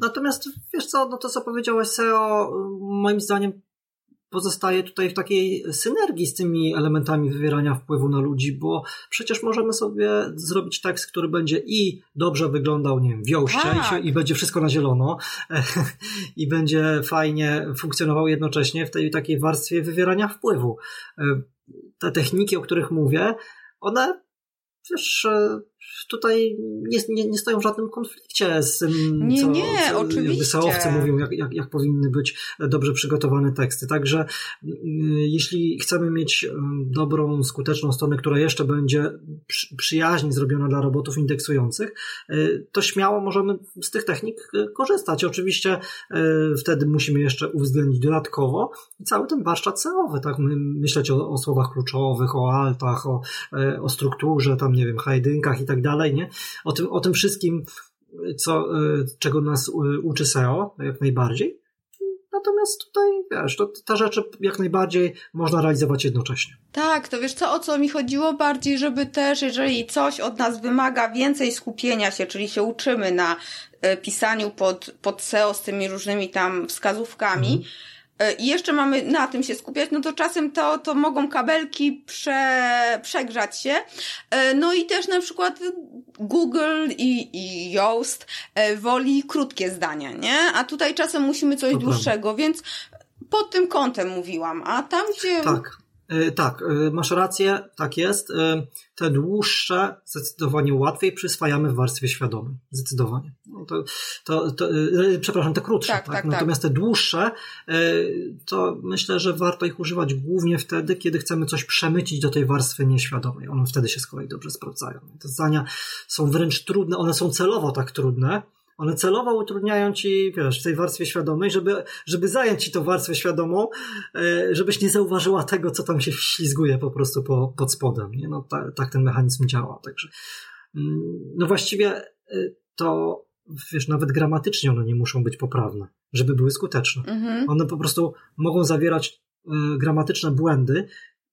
natomiast wiesz co, no to co powiedziałeś SEO, moim zdaniem pozostaje tutaj w takiej synergii z tymi elementami wywierania wpływu na ludzi, bo przecież możemy sobie zrobić tekst, który będzie i dobrze wyglądał, nie wiem, wioście i, tak. i, będzie wszystko na zielono i będzie fajnie funkcjonował jednocześnie w tej takiej warstwie wywierania wpływu. E, te techniki, o których mówię, one wiesz, tutaj nie, nie, nie stoją w żadnym konflikcie z tym, nie, co, nie, co oczywiście. mówią, jak, jak, jak powinny być dobrze przygotowane teksty. Także jeśli chcemy mieć dobrą, skuteczną stronę, która jeszcze będzie przyjaźnie zrobiona dla robotów indeksujących, y, to śmiało możemy z tych technik y, korzystać. Oczywiście y, wtedy musimy jeszcze uwzględnić dodatkowo cały ten warsztat SEO-owy, tak? Myśleć o, o słowach kluczowych, o altach, o, o strukturze, tam nie wiem, hajdynkach i tak dalej, nie? O tym, o tym wszystkim, co, e, czego nas e, uczy SEO, jak najbardziej. Natomiast tutaj, wiesz, to, te rzeczy jak najbardziej można realizować jednocześnie. Tak, to wiesz co, o co mi chodziło bardziej, żeby też, jeżeli coś od nas wymaga więcej skupienia się, czyli się uczymy na e, pisaniu pod, pod SEO z tymi różnymi tam wskazówkami, mhm i jeszcze mamy na tym się skupiać, no to czasem to, to mogą kabelki prze, przegrzać się. E, no i też na przykład Google i, i Yoast e, woli krótkie zdania, nie? A tutaj czasem musimy coś to dłuższego, prawda. więc pod tym kątem mówiłam. A tam, gdzie... Tak. E, tak, e, masz rację, tak jest. E, te dłuższe zdecydowanie łatwiej przyswajamy w warstwie świadomej. Zdecydowanie. No to, to, to, przepraszam, te krótsze. Tak, tak? tak, tak. Natomiast te dłuższe, to myślę, że warto ich używać głównie wtedy, kiedy chcemy coś przemycić do tej warstwy nieświadomej. One wtedy się z kolei dobrze sprawdzają. Te zdania są wręcz trudne, one są celowo tak trudne, one celowo utrudniają ci, wiesz, w tej warstwie świadomej, żeby, żeby zająć ci tą warstwę świadomą, e, żebyś nie zauważyła tego, co tam się ślizguje po prostu po, pod spodem. Nie? No, tak, tak ten mechanizm działa. Także, mm, no właściwie e, to wiesz, nawet gramatycznie one nie muszą być poprawne, żeby były skuteczne. Mhm. One po prostu mogą zawierać y, gramatyczne błędy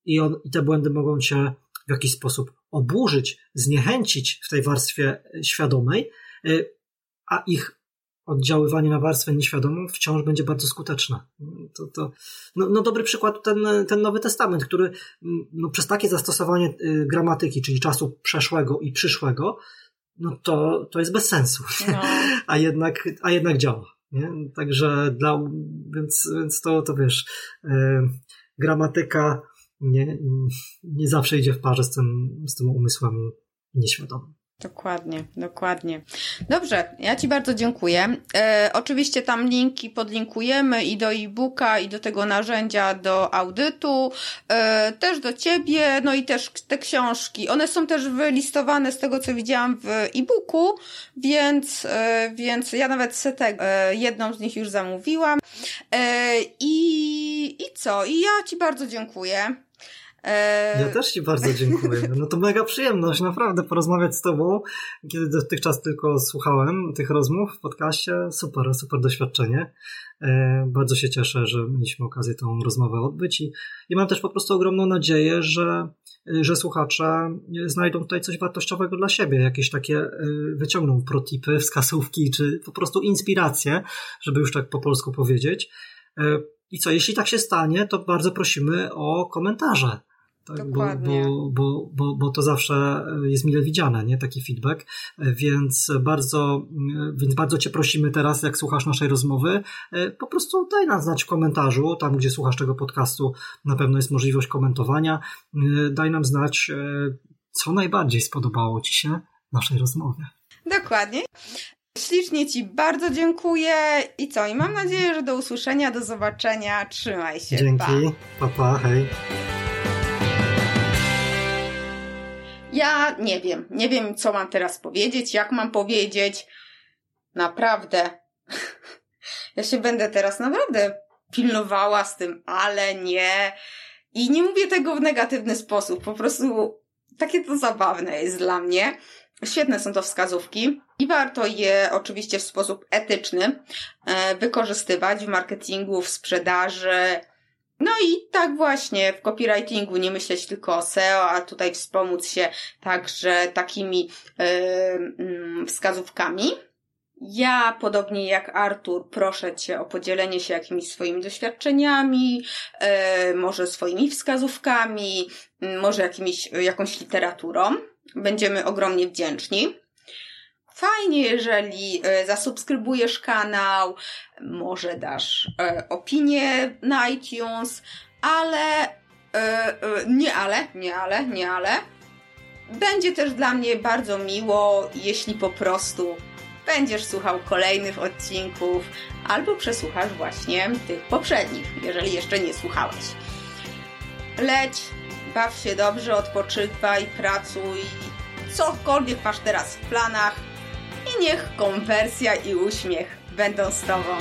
i, on, i te błędy mogą cię w jakiś sposób oburzyć, zniechęcić w tej warstwie świadomej, a ich oddziaływanie na warstwę nieświadomą wciąż będzie bardzo skuteczne. To, to, no, no dobry przykład ten, ten Nowy Testament, który no, przez takie zastosowanie y, gramatyki, czyli czasu przeszłego i przyszłego, no to, to jest bez sensu. No. A, jednak, a jednak działa. Nie? Także dla, więc, więc to, to wiesz, yy, gramatyka nie, nie zawsze idzie w parze z tym, z tym umysłem nieświadomym. Dokładnie, dokładnie. Dobrze, ja Ci bardzo dziękuję. E, oczywiście tam linki podlinkujemy i do e-booka, i do tego narzędzia do audytu, e, też do Ciebie, no i też te książki. One są też wylistowane z tego, co widziałam w e-booku, więc, e, więc ja nawet setę, e, jedną z nich już zamówiłam. E, I, I co? I ja Ci bardzo dziękuję. E, ja też Ci bardzo dziękuję. No to mega przyjemność, naprawdę, porozmawiać z Tobą, kiedy dotychczas tylko słuchałem tych rozmów w podcaście. Super, super doświadczenie. E, bardzo się cieszę, że mieliśmy okazję tą rozmowę odbyć i, i mam też po prostu ogromną nadzieję, że, że słuchacze znajdą tutaj coś wartościowego dla siebie, jakieś takie e, wyciągną protipy, wskazówki, czy po prostu inspiracje, żeby już tak po polsku powiedzieć. I co, jeśli tak się stanie, to bardzo prosimy o komentarze tak? Bo, bo, bo, bo, bo to zawsze jest mile widziane, nie? Taki feedback. Więc bardzo, więc bardzo Cię prosimy teraz, jak słuchasz naszej rozmowy, po prostu daj nam znać w komentarzu, tam gdzie słuchasz tego podcastu, na pewno jest możliwość komentowania. Daj nam znać, co najbardziej spodobało Ci się naszej rozmowie. Dokładnie. Ślicznie Ci bardzo dziękuję i co? I mam nadzieję, że do usłyszenia, do zobaczenia. Trzymaj się. Dzięki. Pa, pa, pa hej. Ja nie wiem. Nie wiem, co mam teraz powiedzieć, jak mam powiedzieć. Naprawdę. ja się będę teraz naprawdę pilnowała z tym, ale nie. I nie mówię tego w negatywny sposób. Po prostu takie to zabawne jest dla mnie. Świetne są to wskazówki i warto je oczywiście w sposób etyczny e, wykorzystywać w marketingu, w sprzedaży, no i tak właśnie w copywritingu nie myśleć tylko o SEO, a tutaj wspomóc się także takimi yy, wskazówkami. Ja, podobnie jak Artur, proszę Cię o podzielenie się jakimiś swoimi doświadczeniami, yy, może swoimi wskazówkami, yy, może jakimiś, jakąś literaturą. Będziemy ogromnie wdzięczni. Fajnie, jeżeli e, zasubskrybujesz kanał, może dasz e, opinię na iTunes, ale e, nie ale, nie ale, nie ale. Będzie też dla mnie bardzo miło, jeśli po prostu będziesz słuchał kolejnych odcinków albo przesłuchasz właśnie tych poprzednich, jeżeli jeszcze nie słuchałeś. Leć, baw się dobrze, odpoczywaj, pracuj, cokolwiek masz teraz w planach i niech konwersja i uśmiech będą z Tobą.